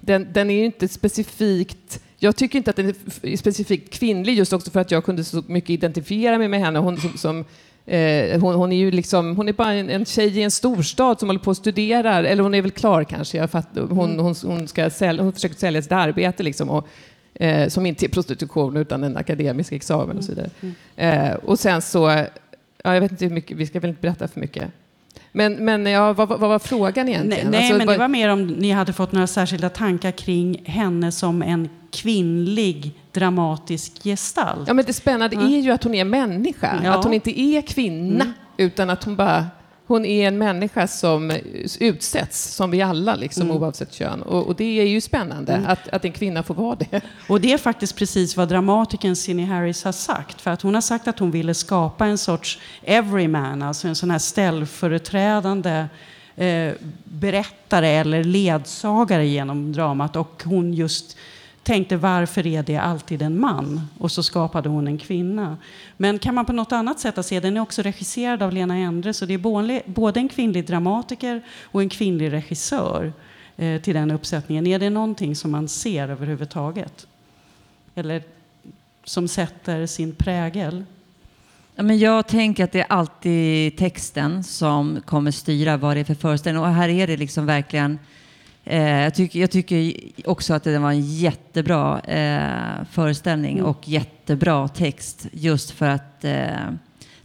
den, den är ju inte specifikt jag tycker inte att den är specifikt kvinnlig just också för att jag kunde så mycket identifiera mig med henne. Hon, som, som eh, hon, hon, är ju liksom, hon är bara en, en tjej i en storstad som håller på och studerar, eller hon är väl klar kanske. Jag fatt, hon, mm. hon, hon, ska sälja, hon försöker sälja sitt arbete liksom, och, eh, som inte är prostitution utan en akademisk examen och så vidare. Mm. Eh, och sen så, ja, jag vet inte hur mycket, vi ska väl inte berätta för mycket. Men, men ja, vad, vad var frågan egentligen? Nej, alltså, men det var mer om ni hade fått några särskilda tankar kring henne som en kvinnlig dramatisk gestalt. Ja, men det spännande ja. är ju att hon är människa, ja. att hon inte är kvinna, mm. utan att hon bara hon är en människa som utsätts, som vi alla, liksom, mm. oavsett kön. Och, och, det är ju spännande mm. att, att en kvinna får vara det. Och det är faktiskt precis vad dramatikern Cindy Harris har sagt. För att hon har sagt att hon ville skapa en sorts everyman, alltså en sån här ställföreträdande eh, berättare eller ledsagare genom dramat. Och hon just tänkte varför är det alltid en man? Och så skapade hon en kvinna. Men kan man på något annat sätt se, den är också regisserad av Lena Endre, så det är både en kvinnlig dramatiker och en kvinnlig regissör eh, till den uppsättningen. Är det någonting som man ser överhuvudtaget? Eller som sätter sin prägel? Ja, men jag tänker att det är alltid texten som kommer styra vad det är för föreställning. Och här är det liksom verkligen Eh, jag, tycker, jag, tycker, också att det var en jättebra eh, föreställning mm. och jättebra text just för att eh,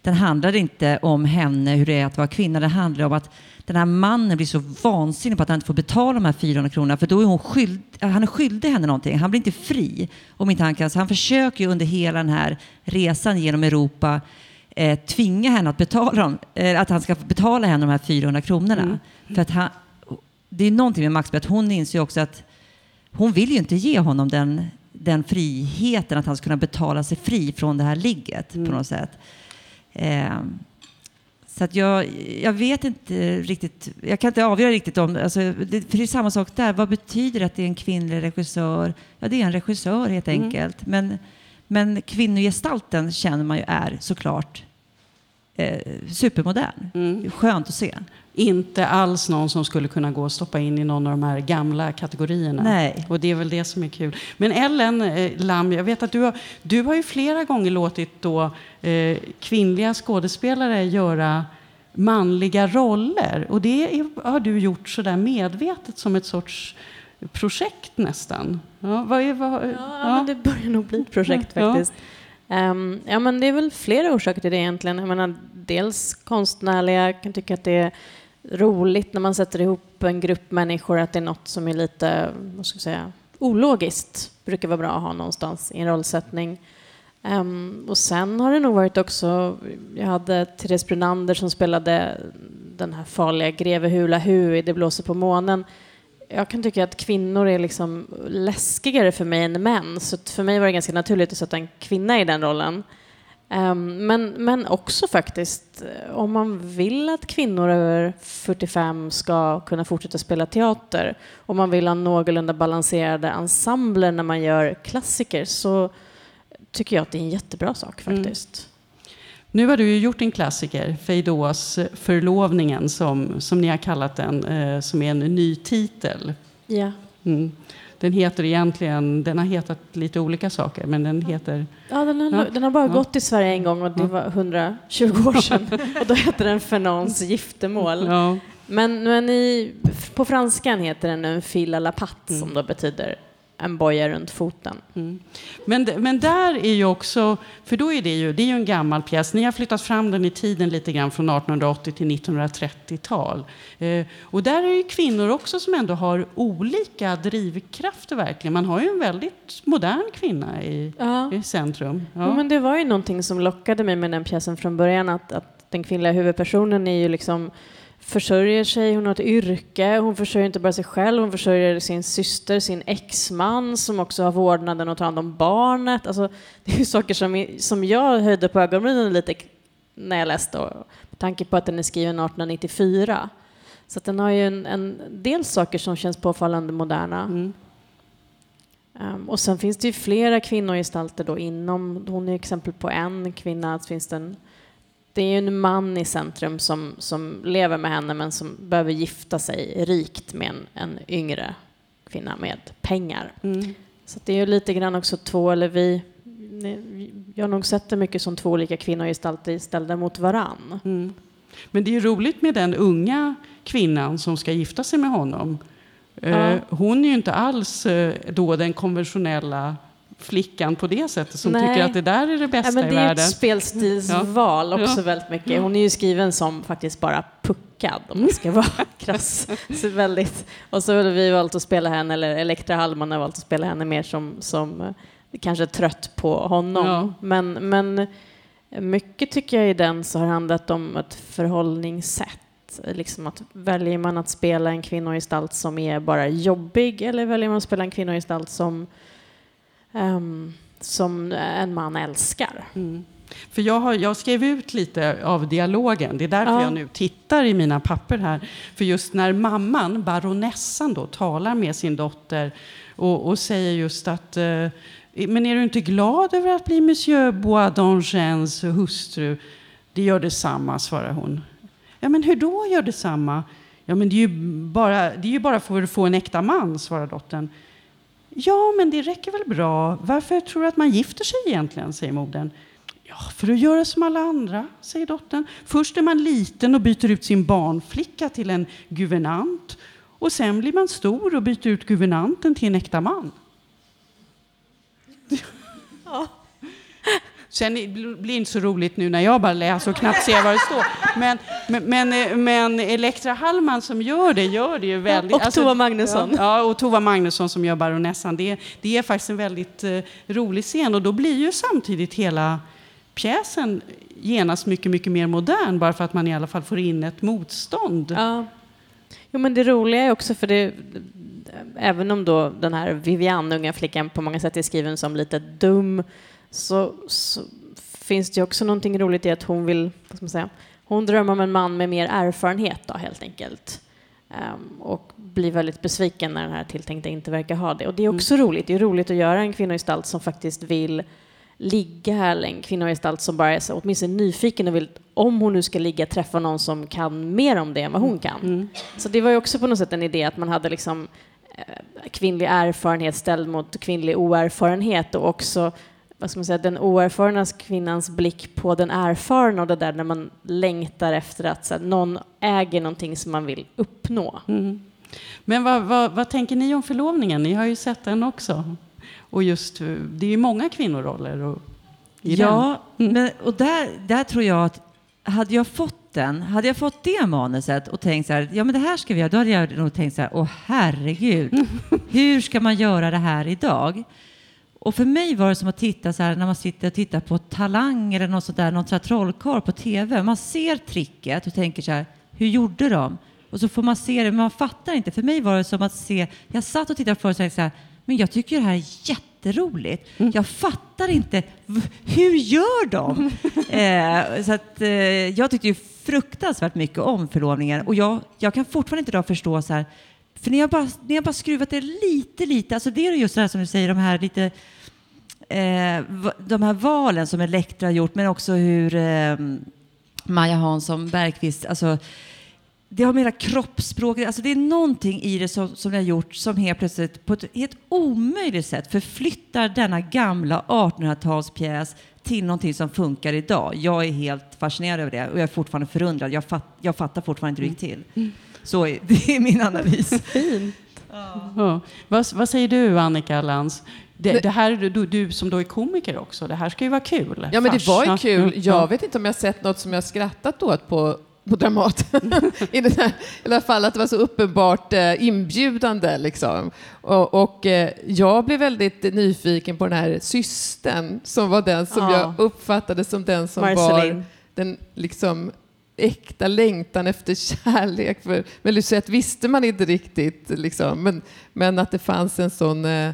den handlar inte om henne, hur det är att vara kvinna. Den handlar om att den här mannen blir så vansinnig på att han inte får betala de här 400 kronorna för då är hon skyld, han är skyldig henne någonting. Han blir inte fri om inte han kan. Så han försöker ju under hela den här resan genom Europa eh, tvinga henne att betala dem, eh, att han ska betala henne de här 400 kronorna. Mm. För att han, det är någonting med Max, att hon inser också att hon vill ju inte ge honom den, den friheten att han ska kunna betala sig fri från det här ligget mm. på något sätt. Eh, så att jag, jag vet inte riktigt, jag kan inte avgöra riktigt om, alltså, det, för det är samma sak där, vad betyder det att det är en kvinnlig regissör? Ja, det är en regissör helt mm. enkelt. Men, men kvinnogestalten känner man ju är såklart eh, supermodern. Mm. Skönt att se inte alls någon som skulle kunna gå och stoppa in i någon av de här gamla kategorierna. Nej. Och det är väl det som är kul. Men Ellen eh, Lam, jag vet att du har, du har ju flera gånger låtit då, eh, kvinnliga skådespelare göra manliga roller. Och det är, har du gjort så där medvetet som ett sorts projekt nästan. Ja, vad är, vad, ja, ja. Men det börjar nog bli ett projekt faktiskt. Ja. Um, ja, men det är väl flera orsaker till det egentligen. Jag menar, dels konstnärliga, jag kan tycka att det är roligt när man sätter ihop en grupp människor att det är något som är lite, vad ska jag säga, ologiskt. brukar vara bra att ha någonstans i en rollsättning. Um, och sen har det nog varit också, jag hade Therese Brunander som spelade den här farliga greve Hula Hu i Det blåser på månen. Jag kan tycka att kvinnor är liksom läskigare för mig än män, så för mig var det ganska naturligt att sätta en kvinna i den rollen. Ehm, men, men också faktiskt, eh, om man vill att kvinnor över 45 ska kunna fortsätta spela teater, om man vill ha någorlunda balanserade ensembler när man gör klassiker, så tycker jag att det är en jättebra sak mm. faktiskt. Mm. Nu har du ju gjort en klassiker, Feidås Förlovningen, som, som ni har kallat den, eh, som är en ny titel. Ja. Mm. Den heter egentligen, den har hetat lite olika saker, men den heter... Ja, den har, ja. Den har bara ja. gått i Sverige en gång och det var 120 år sedan. och då heter den Fernans giftermål. Ja. Men, men i, på franskan heter den en fil à la patte, mm. som då betyder en boja runt foten. Mm. Men, men där är ju också, för då är det ju, det är ju en gammal pjäs. Ni har flyttat fram den i tiden lite grann från 1880 till 1930-tal. Eh, och där är ju kvinnor också som ändå har olika drivkrafter verkligen. Man har ju en väldigt modern kvinna i, ja. i centrum. Ja. ja. men det var ju någonting som lockade mig med den pjäsen från början, att, att den kvinnliga huvudpersonen är ju liksom försörjer sig, hon har ett yrke, hon försörjer inte bara sig själv, hon försörjer sin syster, sin exman som också har vårdnaden och tar hand om barnet. Alltså, det är ju saker som, som jag höjde på ögonbrynen lite när jag läste, med tanke på att den är skriven 1894. Så den har ju en, en del saker som känns påfallande moderna. Mm. Um, och sen finns det ju flera kvinnogestalter då inom, hon är exempel på en kvinna, finns det en det är ju en man i centrum som, som lever med henne men som behöver gifta sig rikt med en, en yngre kvinna med pengar. Mm. Så det är ju lite grann också två, eller vi, jag har nog sett det mycket som två olika kvinnogestalter ställda mot varann. Mm. Men det är ju roligt med den unga kvinnan som ska gifta sig med honom. Ja. Eh, hon är ju inte alls eh, då den konventionella flickan på det sättet som Nej. tycker att det där är det bästa ja, men i världen. Det är ett spelstilsval ja. också ja. väldigt mycket. Hon är ju skriven som faktiskt bara puckad om man ska vara krass. Så väldigt. Och så har vi valt att spela henne, eller Elektra Hallman har valt att spela henne mer som, som eh, kanske trött på honom. Ja. Men, men mycket tycker jag i den så har handlat om ett förhållningssätt. Liksom att väljer man att spela en kvinnogestalt som är bara jobbig eller väljer man att spela en kvinnogestalt som um, som en man älskar. Mm. För jag, har, jag skrev ut lite av dialogen. Det är därför ja. jag nu tittar i mina papper här. För just när mamman, baronessan, då, talar med sin dotter och, och säger just att eh, men är du inte glad över att bli Monsieur Bois hustru? Det gör detsamma, svarar hon. Ja, men hur då gör detsamma? Ja, men det är ju bara, det är ju bara för att få en äkta man, svarar dottern. Ja, men det räcker väl bra. Varför tror du att man gifter sig egentligen, säger modern. Ja, för att göra som alla andra, säger dottern. Först är man liten och byter ut sin barnflicka till en guvernant. Och sen blir man stor och byter ut guvernanten till en äkta man. Ja. Sen blir det inte så roligt nu när jag bara läser och knappt ser vad det står. Men, men, men, men Elektra Hallman som gör det, gör det ju väldigt... och alltså, Tova Magnusson. Ja, och Tova Magnusson som gör baronessan. Det, det är faktiskt en väldigt uh, rolig scen och då blir ju samtidigt hela pjäsen genast mycket, mycket mer modern bara för att man i alla fall får in ett motstånd. Ja. Jo, men det roliga är också för det, även om då den här Viviane, unga flickan, på många sätt är skriven som lite dum så, så, finns det också någonting roligt i att hon vill, vad ska man säga, hon drömmer om en man med mer erfarenhet då helt enkelt. Um, och blir väldigt besviken när den här tilltänkta inte verkar ha det. Och det är också mm. roligt. Det är roligt att göra en kvinnogestalt som faktiskt vill ligga, eller en kvinnogestalt som bara är så, åtminstone nyfiken och vill, om hon nu ska ligga, träffa någon som kan mer om det än vad hon kan. Mm. Så det var ju också på något sätt en idé att man hade liksom eh, kvinnlig erfarenhet ställd mot kvinnlig oerfarenhet och också vad ska man säga, den oerfarna kvinnans blick på den erfarna och det där när man längtar efter att här, någon äger någonting som man vill uppnå. Mm. Men vad, vad, vad, tänker ni om förlovningen? Ni har ju sett den också. Och just, det är ju många kvinnoroller. Och, ja, mm. men, och där, där tror jag att hade jag fått den, hade jag fått det manuset och tänkt så här, ja men det här ska vi göra, då hade jag nog tänkt så här, åh herregud, hur ska man göra det här idag? Och för mig var det som att titta så här, när man sitter och tittar på Talang eller något sånt där, något sånt trollkarl på tv. Man ser tricket och tänker så här, hur gjorde de? Och så får man se det, men man fattar inte. För mig var det som att se, jag satt och tittade på och tänkte så här, men jag tycker det här är jätteroligt. Mm. Jag fattar inte, hur gör de? eh, så att, eh, jag tyckte ju fruktansvärt mycket om förlovningen och jag, jag kan fortfarande inte idag förstå så här, för ni har, bara, ni har bara skruvat det lite, lite. Alltså det är just det här som du säger, de här lite eh, de här valen som Elektra har gjort, men också hur eh, Maja Hansson Bergqvist, alltså det har med hela kroppsspråket, alltså det är någonting i det som, som det har gjort som helt plötsligt på ett helt omöjligt sätt förflyttar denna gamla 1800-talspjäs till någonting som funkar idag. Jag är helt fascinerad över det och jag är fortfarande förundrad. Jag, fatt, jag fattar fortfarande inte hur det gick till. Mm. Så är, det är min analys. Fint. Ja. Vad, vad, säger du, Annika Lantz? Det, det, här, du, du som då är komiker också, det här ska ju vara kul. Ja, men det var ju kul. Jag vet inte om jag sett något som jag skrattat åt på på Dramaten. I, det här, I alla fall att det var så uppenbart eh, inbjudande. Liksom. Och, och eh, jag blev väldigt nyfiken på den här systen som var den som ja. jag uppfattade som den som Marceline. var den liksom äkta längtan efter kärlek. För, men Lucette visste man inte riktigt, liksom. men, men att det fanns en sån... Eh,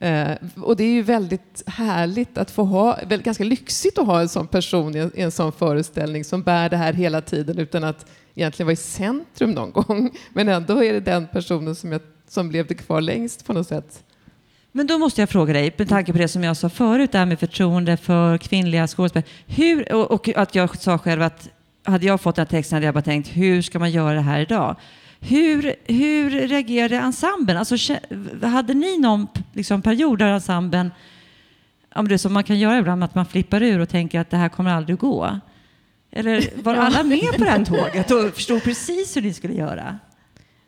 eh, och det är ju väldigt härligt att få ha, väl, ganska lyxigt att ha en sån person i en, i en sån föreställning som bär det här hela tiden utan att egentligen vara i centrum någon gång. Men ändå är det den personen som, jag, som levde kvar längst på något sätt. Men då måste jag fråga dig, med tanke på det som jag sa förut, det här med förtroende för kvinnliga skådespelare. Hur, och, och att jag sa själv att hade jag fått den här texten hade jag bara tänkt, hur ska man göra det här idag? Hur, hur reagerade ensemblen? Alltså, hade ni någon liksom, period där ensemblen, om det är som man kan göra ibland, att man flippar ur och tänker att det här kommer aldrig gå? Eller var alla med på det här tåget och förstod precis hur ni skulle göra?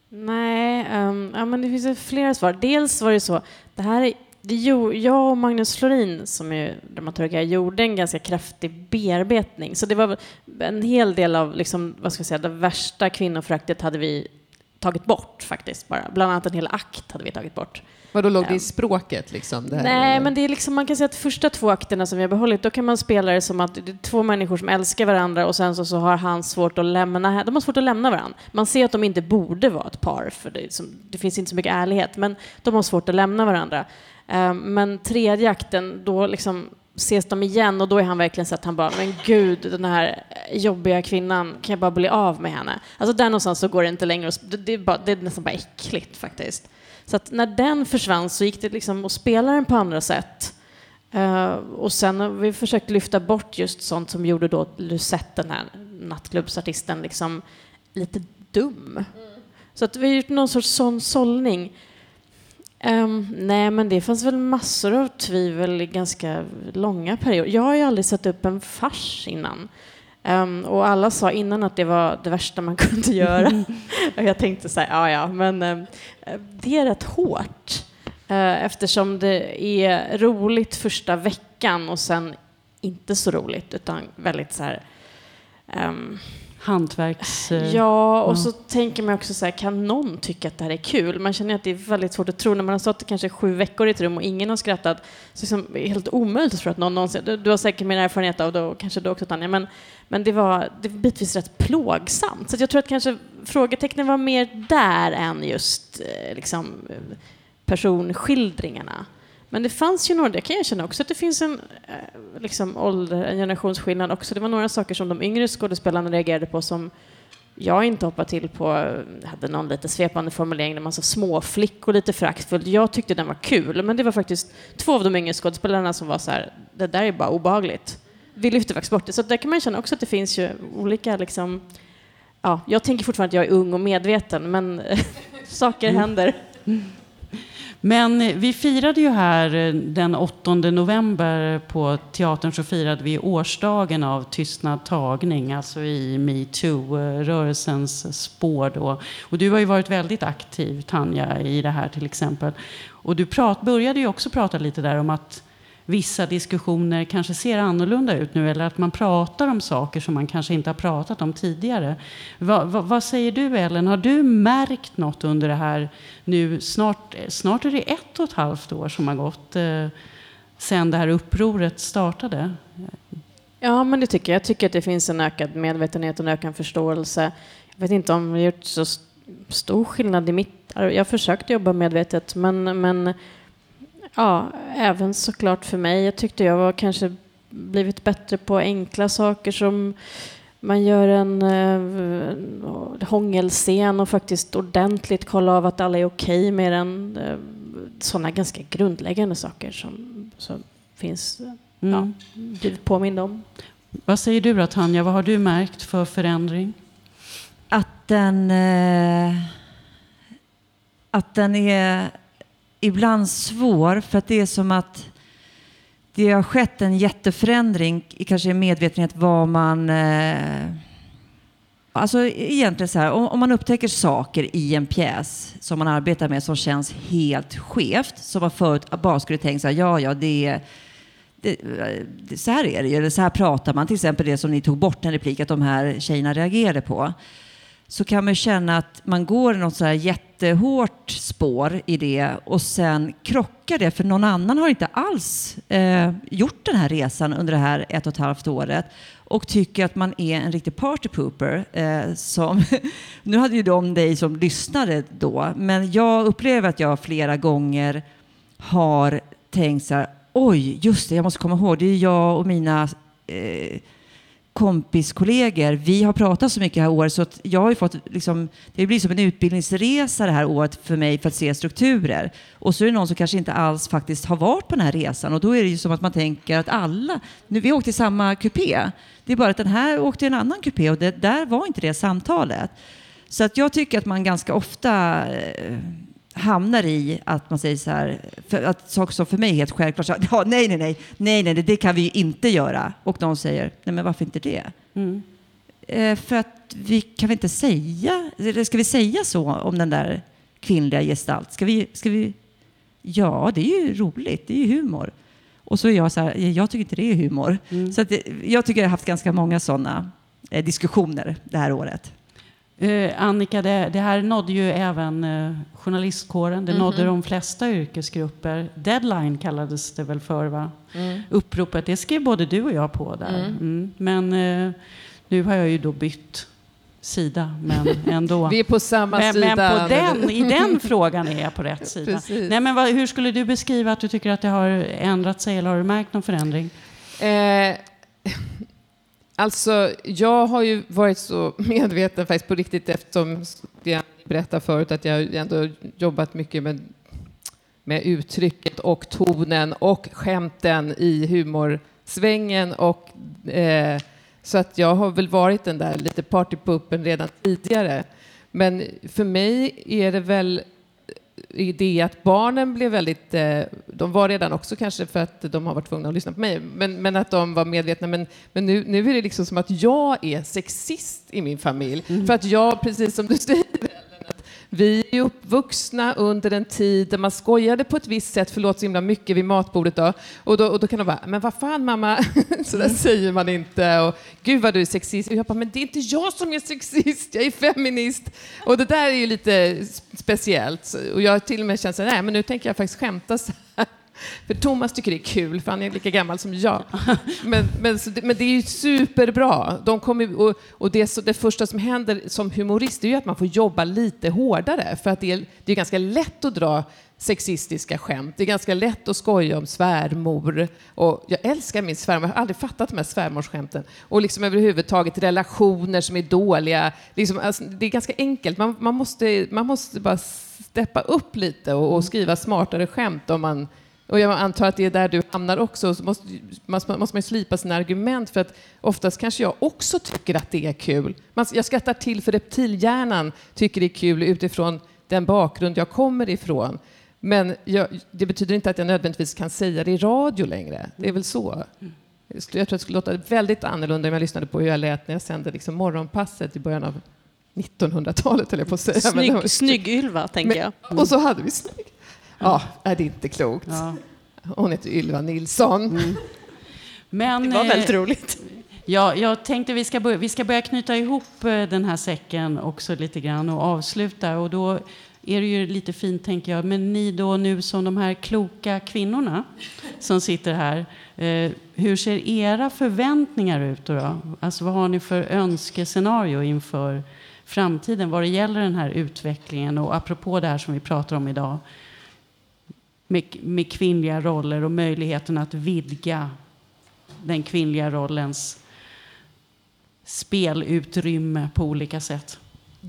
Nej, um, ja, men det finns flera svar. Dels var det så, det här det, jag och Magnus Florin, som är dramaturg, gjorde en ganska kraftig bearbetning. Så det var en hel del av liksom, vad ska jag säga, det värsta kvinnoföraktet hade vi tagit bort faktiskt. Bara. Bland annat en hel akt hade vi tagit bort. Vad då låg det i språket? Liksom, det här, Nej, eller? men det är liksom, man kan säga att första två akterna som vi har behållit, då kan man spela det som att det är två människor som älskar varandra och sen så, så har han svårt att lämna, de har svårt att lämna varandra. Man ser att de inte borde vara ett par, för det, som, det finns inte så mycket ärlighet, men de har svårt att lämna varandra. Um, men tredje akten, då liksom ses de igen och då är han verkligen så att han bara, men gud, den här jobbiga kvinnan, kan jag bara bli av med henne? Alltså där någonstans så går det inte längre, det, det, är, bara, det är nästan bara äckligt faktiskt. Så att när den försvann så gick det liksom att spela den på andra sätt. Uh, och sen har vi försökt lyfta bort just sånt som gjorde då Lucette, den här nattklubbsartisten, liksom lite dum. Mm. Så att vi har gjort någon sorts sån sållning. Um, nej, men det fanns väl massor av tvivel i ganska långa perioder. Jag har ju aldrig satt upp en fars innan. Um, och alla sa innan att det var det värsta man kunde göra. och jag tänkte så här, ja ja, men um, det är rätt hårt. Uh, eftersom det är roligt första veckan och sen inte så roligt, utan väldigt så här... Um, hantverks... Ja, och ja. så tänker man också så här, kan någon tycka att det här är kul? Man känner att det är väldigt svårt att tro när man har stått kanske sju veckor i ett rum och ingen har skrattat. Så liksom, det är helt omöjligt att tro att någon någonsin... Du, du har säkert mer erfarenhet av det och kanske du också Tanja, men, men det var det var bitvis rätt plågsamt. Så jag tror att kanske frågetecknen var mer där än just eh, liksom, personskildringarna. Men det fanns ju några, det kan jag känna också, att det finns en, eh, liksom, ålder, en generationsskillnad också. Det var några saker som de yngre skådespelarna reagerade på som jag inte hoppade till på. Jag hade någon lite svepande formulering där man sa småflickor lite föraktfullt. Jag tyckte den var kul, men det var faktiskt två av de yngre skådespelarna som var så här, det där är bara obehagligt. Vi lyfte faktiskt bort det. Så där kan man känna också att det finns ju olika liksom, ja, jag tänker fortfarande att jag är ung och medveten, men saker mm. händer. Men eh, vi firade ju här eh, den 8 november på teatern så firade vi årsdagen av Tystnad tagning, alltså i metoo-rörelsens spår då. Och du har ju varit väldigt aktiv, Tanja, i det här till exempel. Och du prat, började ju också prata lite där om att vissa diskussioner kanske ser annorlunda ut nu eller att man pratar om saker som man kanske inte har pratat om tidigare. Va, va, vad säger du Ellen? Har du märkt något under det här nu? Snart, snart är det ett och ett halvt år som har gått eh, sedan det här upproret startade. Ja, men det tycker jag. Jag tycker att det finns en ökad medvetenhet och en ökad förståelse. Jag vet inte om vi har gjort så stor skillnad i mitt... Jag har försökt jobba medvetet, men, men Ja, även såklart för mig. Jag tyckte jag var kanske blivit bättre på enkla saker som man gör en eh, hångelscen och faktiskt ordentligt kolla av att alla är okej okay med den. Eh, sådana ganska grundläggande saker som, som finns mm. ja, blivit påmind om. Vad säger du då Tanja, vad har du märkt för förändring? Att den, eh, att den är ibland svår för att det är som att det har skett en jätteförändring i kanske medvetenhet vad man... Eh, alltså egentligen så här, om, om, man upptäcker saker i en pjäs som man arbetar med som känns helt skevt, som man förut bara skulle tänka så här, ja, ja, det det, det, så här är det ju, eller så här pratar man. Till exempel det som ni tog bort en replik, att de här tjejerna reagerade på. Så kan man känna att man går något så här jätte jättehårt spår i det och sen krockar det för någon annan har inte alls eh, gjort den här resan under det här ett och ett halvt året och tycker att man är en riktig partypooper. Eh, som nu hade ju de dig som lyssnade då, men jag upplever att jag flera gånger har tänkt så här, oj, just det, jag måste komma ihåg, det är jag och mina eh, kompiskollegor, vi har pratat så mycket det här året så att jag har fått, liksom, det blir som en utbildningsresa det här året för mig för att se strukturer. Och så är det någon som kanske inte alls faktiskt har varit på den här resan och då är det ju som att man tänker att alla, nu vi åkte i samma kupé, det är bara att den här åkte i en annan kupé och det, där var inte det samtalet. Så att jag tycker att man ganska ofta eh, hamnar i att man säger så här, för att saker som för mig är helt självklart, så, ja, nej, nej, nej, nej, nej, det kan vi ju inte göra. Och de säger, nej men varför inte det? Mm. Eh, för att vi kan väl inte säga, eller ska vi säga så om den där kvinnliga gestalt? Ska vi, ska vi, ja, det är ju roligt, det är ju humor. Och så är jag så här, jag tycker inte det är humor. Mm. Så att det, jag tycker jag har haft ganska många sådana eh, diskussioner det här året. Eh, Annika, det, det här nådde ju även eh, journalistkåren. Det nådde de flesta yrkesgrupper. Deadline kallades det väl för, va? Uppropet, det skrev både du och jag på där. Mm. Men eh, nu har jag ju då bytt sida, men ändå. Vi är på samma men, sida. men på den, i den frågan är jag på rätt sida. Precis. Nej, men vad, hur skulle du beskriva att du tycker att det har ändrat sig, eller har du märkt någon förändring? Eh, alltså, jag har ju varit så medveten faktiskt på riktigt eftersom det jag berättade förut att jag ändå jobbat mycket med, med uttrycket och tonen och skämten i humorsvängen och eh, så att jag har väl varit den där lite partypuppen redan tidigare. Men för mig är det väl i det att barnen blev väldigt, eh, de var redan också kanske för att de har varit tvungna att lyssna på mig, men, men att de var medvetna. Men, men nu, nu är det liksom som att jag är sexist i min familj. För att jag, precis som du säger, vi är uppvuxna under en tid där man skojade på ett visst sätt, förlåt så himla mycket, vid matbordet då. Och då, och då kan de bara, men vad fan mamma, så där säger man inte. Och gud vad du är sexist. Och jag bara, men det är inte jag som är sexist, jag är feminist. Och det där är ju lite speciellt. Och jag till och med känt så här, nej men nu tänker jag faktiskt skämta så här. För Thomas tycker det är kul, för han är lika gammal som jag. Men, men, men det är ju superbra. De kommer, och och det, så, det första som händer som humorist är ju att man får jobba lite hårdare. För att det är, det är ganska lätt att dra sexistiska skämt. Det är ganska lätt att skoja om svärmor. Och jag älskar min svärmor. Jag har aldrig fattat de här svärmorsskämten. Och liksom överhuvudtaget relationer som är dåliga. Liksom, alltså, det är ganska enkelt. Man, man, måste, man måste bara steppa upp lite och, och skriva smartare skämt om man och jag antar att det är där du hamnar också, så måste, måste, måste man ju slipa sina argument för att oftast kanske jag också tycker att det är kul. Man, jag skrattar till för reptilhjärnan tycker det är kul utifrån den bakgrund jag kommer ifrån. Men jag, det betyder inte att jag nödvändigtvis kan säga det i radio längre. Det är väl så. Jag tror att det skulle låta väldigt annorlunda om jag lyssnade på hur jag lät när jag sände liksom morgonpasset i början av 1900-talet, höll jag på att säga. Men det var- Snygg, snygg Ylva, tänker jag. Men, och så hade vi snygg. Ja, är det inte klokt? Ja. Hon heter Ylva Nilsson. Men, Det var eh, väldigt roligt. Ja, jag tänkte vi ska, börja, vi ska börja knyta ihop eh, den här säcken också lite grann och avsluta. Och då är det ju lite fint, tänker jag, men ni då nu som de här kloka kvinnorna som sitter här, eh, hur ser era förväntningar ut då? Alltså vad har ni för önskescenario inför framtiden vad det gäller den här utvecklingen och apropå det här som vi pratar om idag med, med kvinnliga roller och möjligheten att vidga den kvinnliga rollens spelutrymme på olika sätt.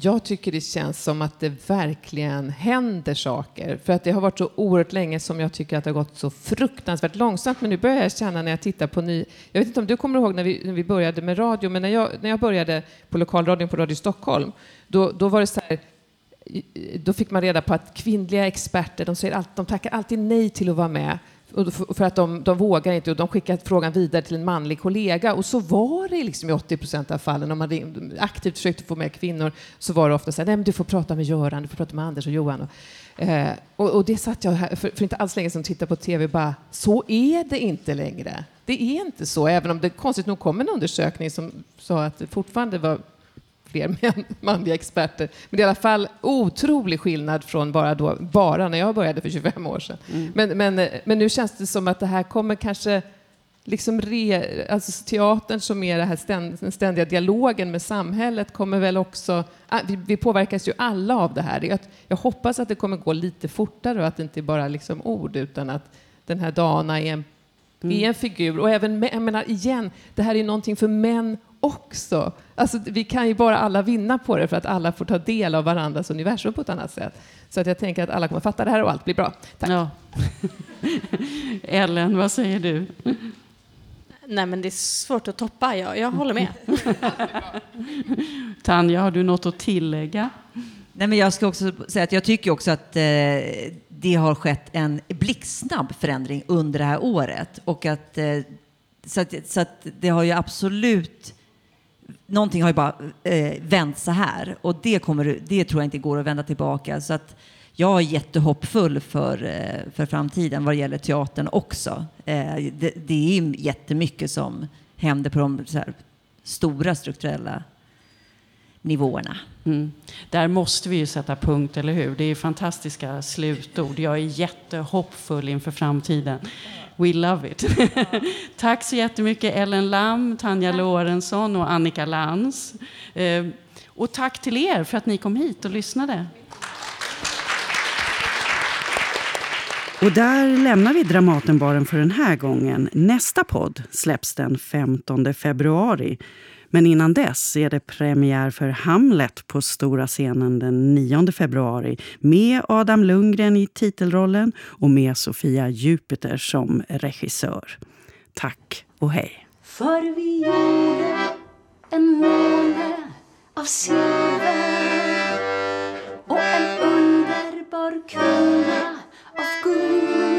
Jag tycker det känns som att det verkligen händer saker. För att det har varit så oerhört länge som jag tycker att det har gått så fruktansvärt långsamt. Men nu börjar jag känna när jag tittar på ny... Jag vet inte om du kommer ihåg när vi, när vi började med radio, men när jag, när jag började på lokalradion på Radio Stockholm, då, då var det så här... Då fick man reda på att kvinnliga experter, de, säger all, de tackar alltid nej till att vara med. För att de, de vågar inte och de skickar frågan vidare till en manlig kollega. Och så var det liksom i 80 procent av fallen. Om man aktivt försökte få med kvinnor så var det ofta så här, nej men du får prata med Göran, du får prata med Anders och Johan. Eh, och, och det satt jag här för, för inte alls länge sedan och tittade på tv och bara, så är det inte längre. Det är inte så, även om det konstigt nog kom en undersökning som sa att det fortfarande var fler män, manliga experter. Men det är i alla fall otrolig skillnad från bara, då, bara när jag började för 25 år sedan. Mm. Men, men, men nu känns det som att det här kommer kanske liksom re, alltså teatern som är det här ständ, den ständiga dialogen med samhället kommer väl också... Ah, vi, vi påverkas ju alla av det här. Jag, jag, hoppas att det kommer gå lite fortare och att det inte bara är liksom ord utan att den här Dana är en, mm. är en figur. Och även, jag menar igen, det här är någonting för män också. Alltså, vi kan ju bara alla vinna på det för att alla får ta del av varandras universum på ett annat sätt. Så att jag tänker att alla kommer fatta det här och allt blir bra. Tack. Ja. Ellen, vad säger du? Nej, men det är svårt att toppa. Jag, jag håller med. Tanja, har du något att tillägga? Nej, men jag ska också säga att jag tycker också att eh, det har skett en blixtsnabb förändring under det här året. Och att, eh, så, att, så att det har ju absolut... Någonting har ju bara eh, vänt så här och det, kommer, det tror jag inte går att vända tillbaka. Så att, jag är jättehoppfull för, eh, för framtiden vad gäller teatern också. Eh, det, det är jättemycket som händer på de stora strukturella nivåerna. Mm. Där måste vi ju sätta punkt, eller hur? Det är fantastiska slutord. Jag är jättehoppfull inför framtiden. We love it. Tack så jättemycket Ellen Lam, Tanja Lorentzon och Annika Lantz. Eh, och tack till er för att ni kom hit och lyssnade. Och där lämnar vi Dramatenbaren för den här gången. Nästa podd släpps den 15 februari. Men innan dess är det premiär för Hamlet på stora scenen den 9 februari med Adam Lundgren i titelrollen och med Sofia Jupiter som regissör. Tack och hej! För vi gjorde en måne av silver och en underbar krona av guld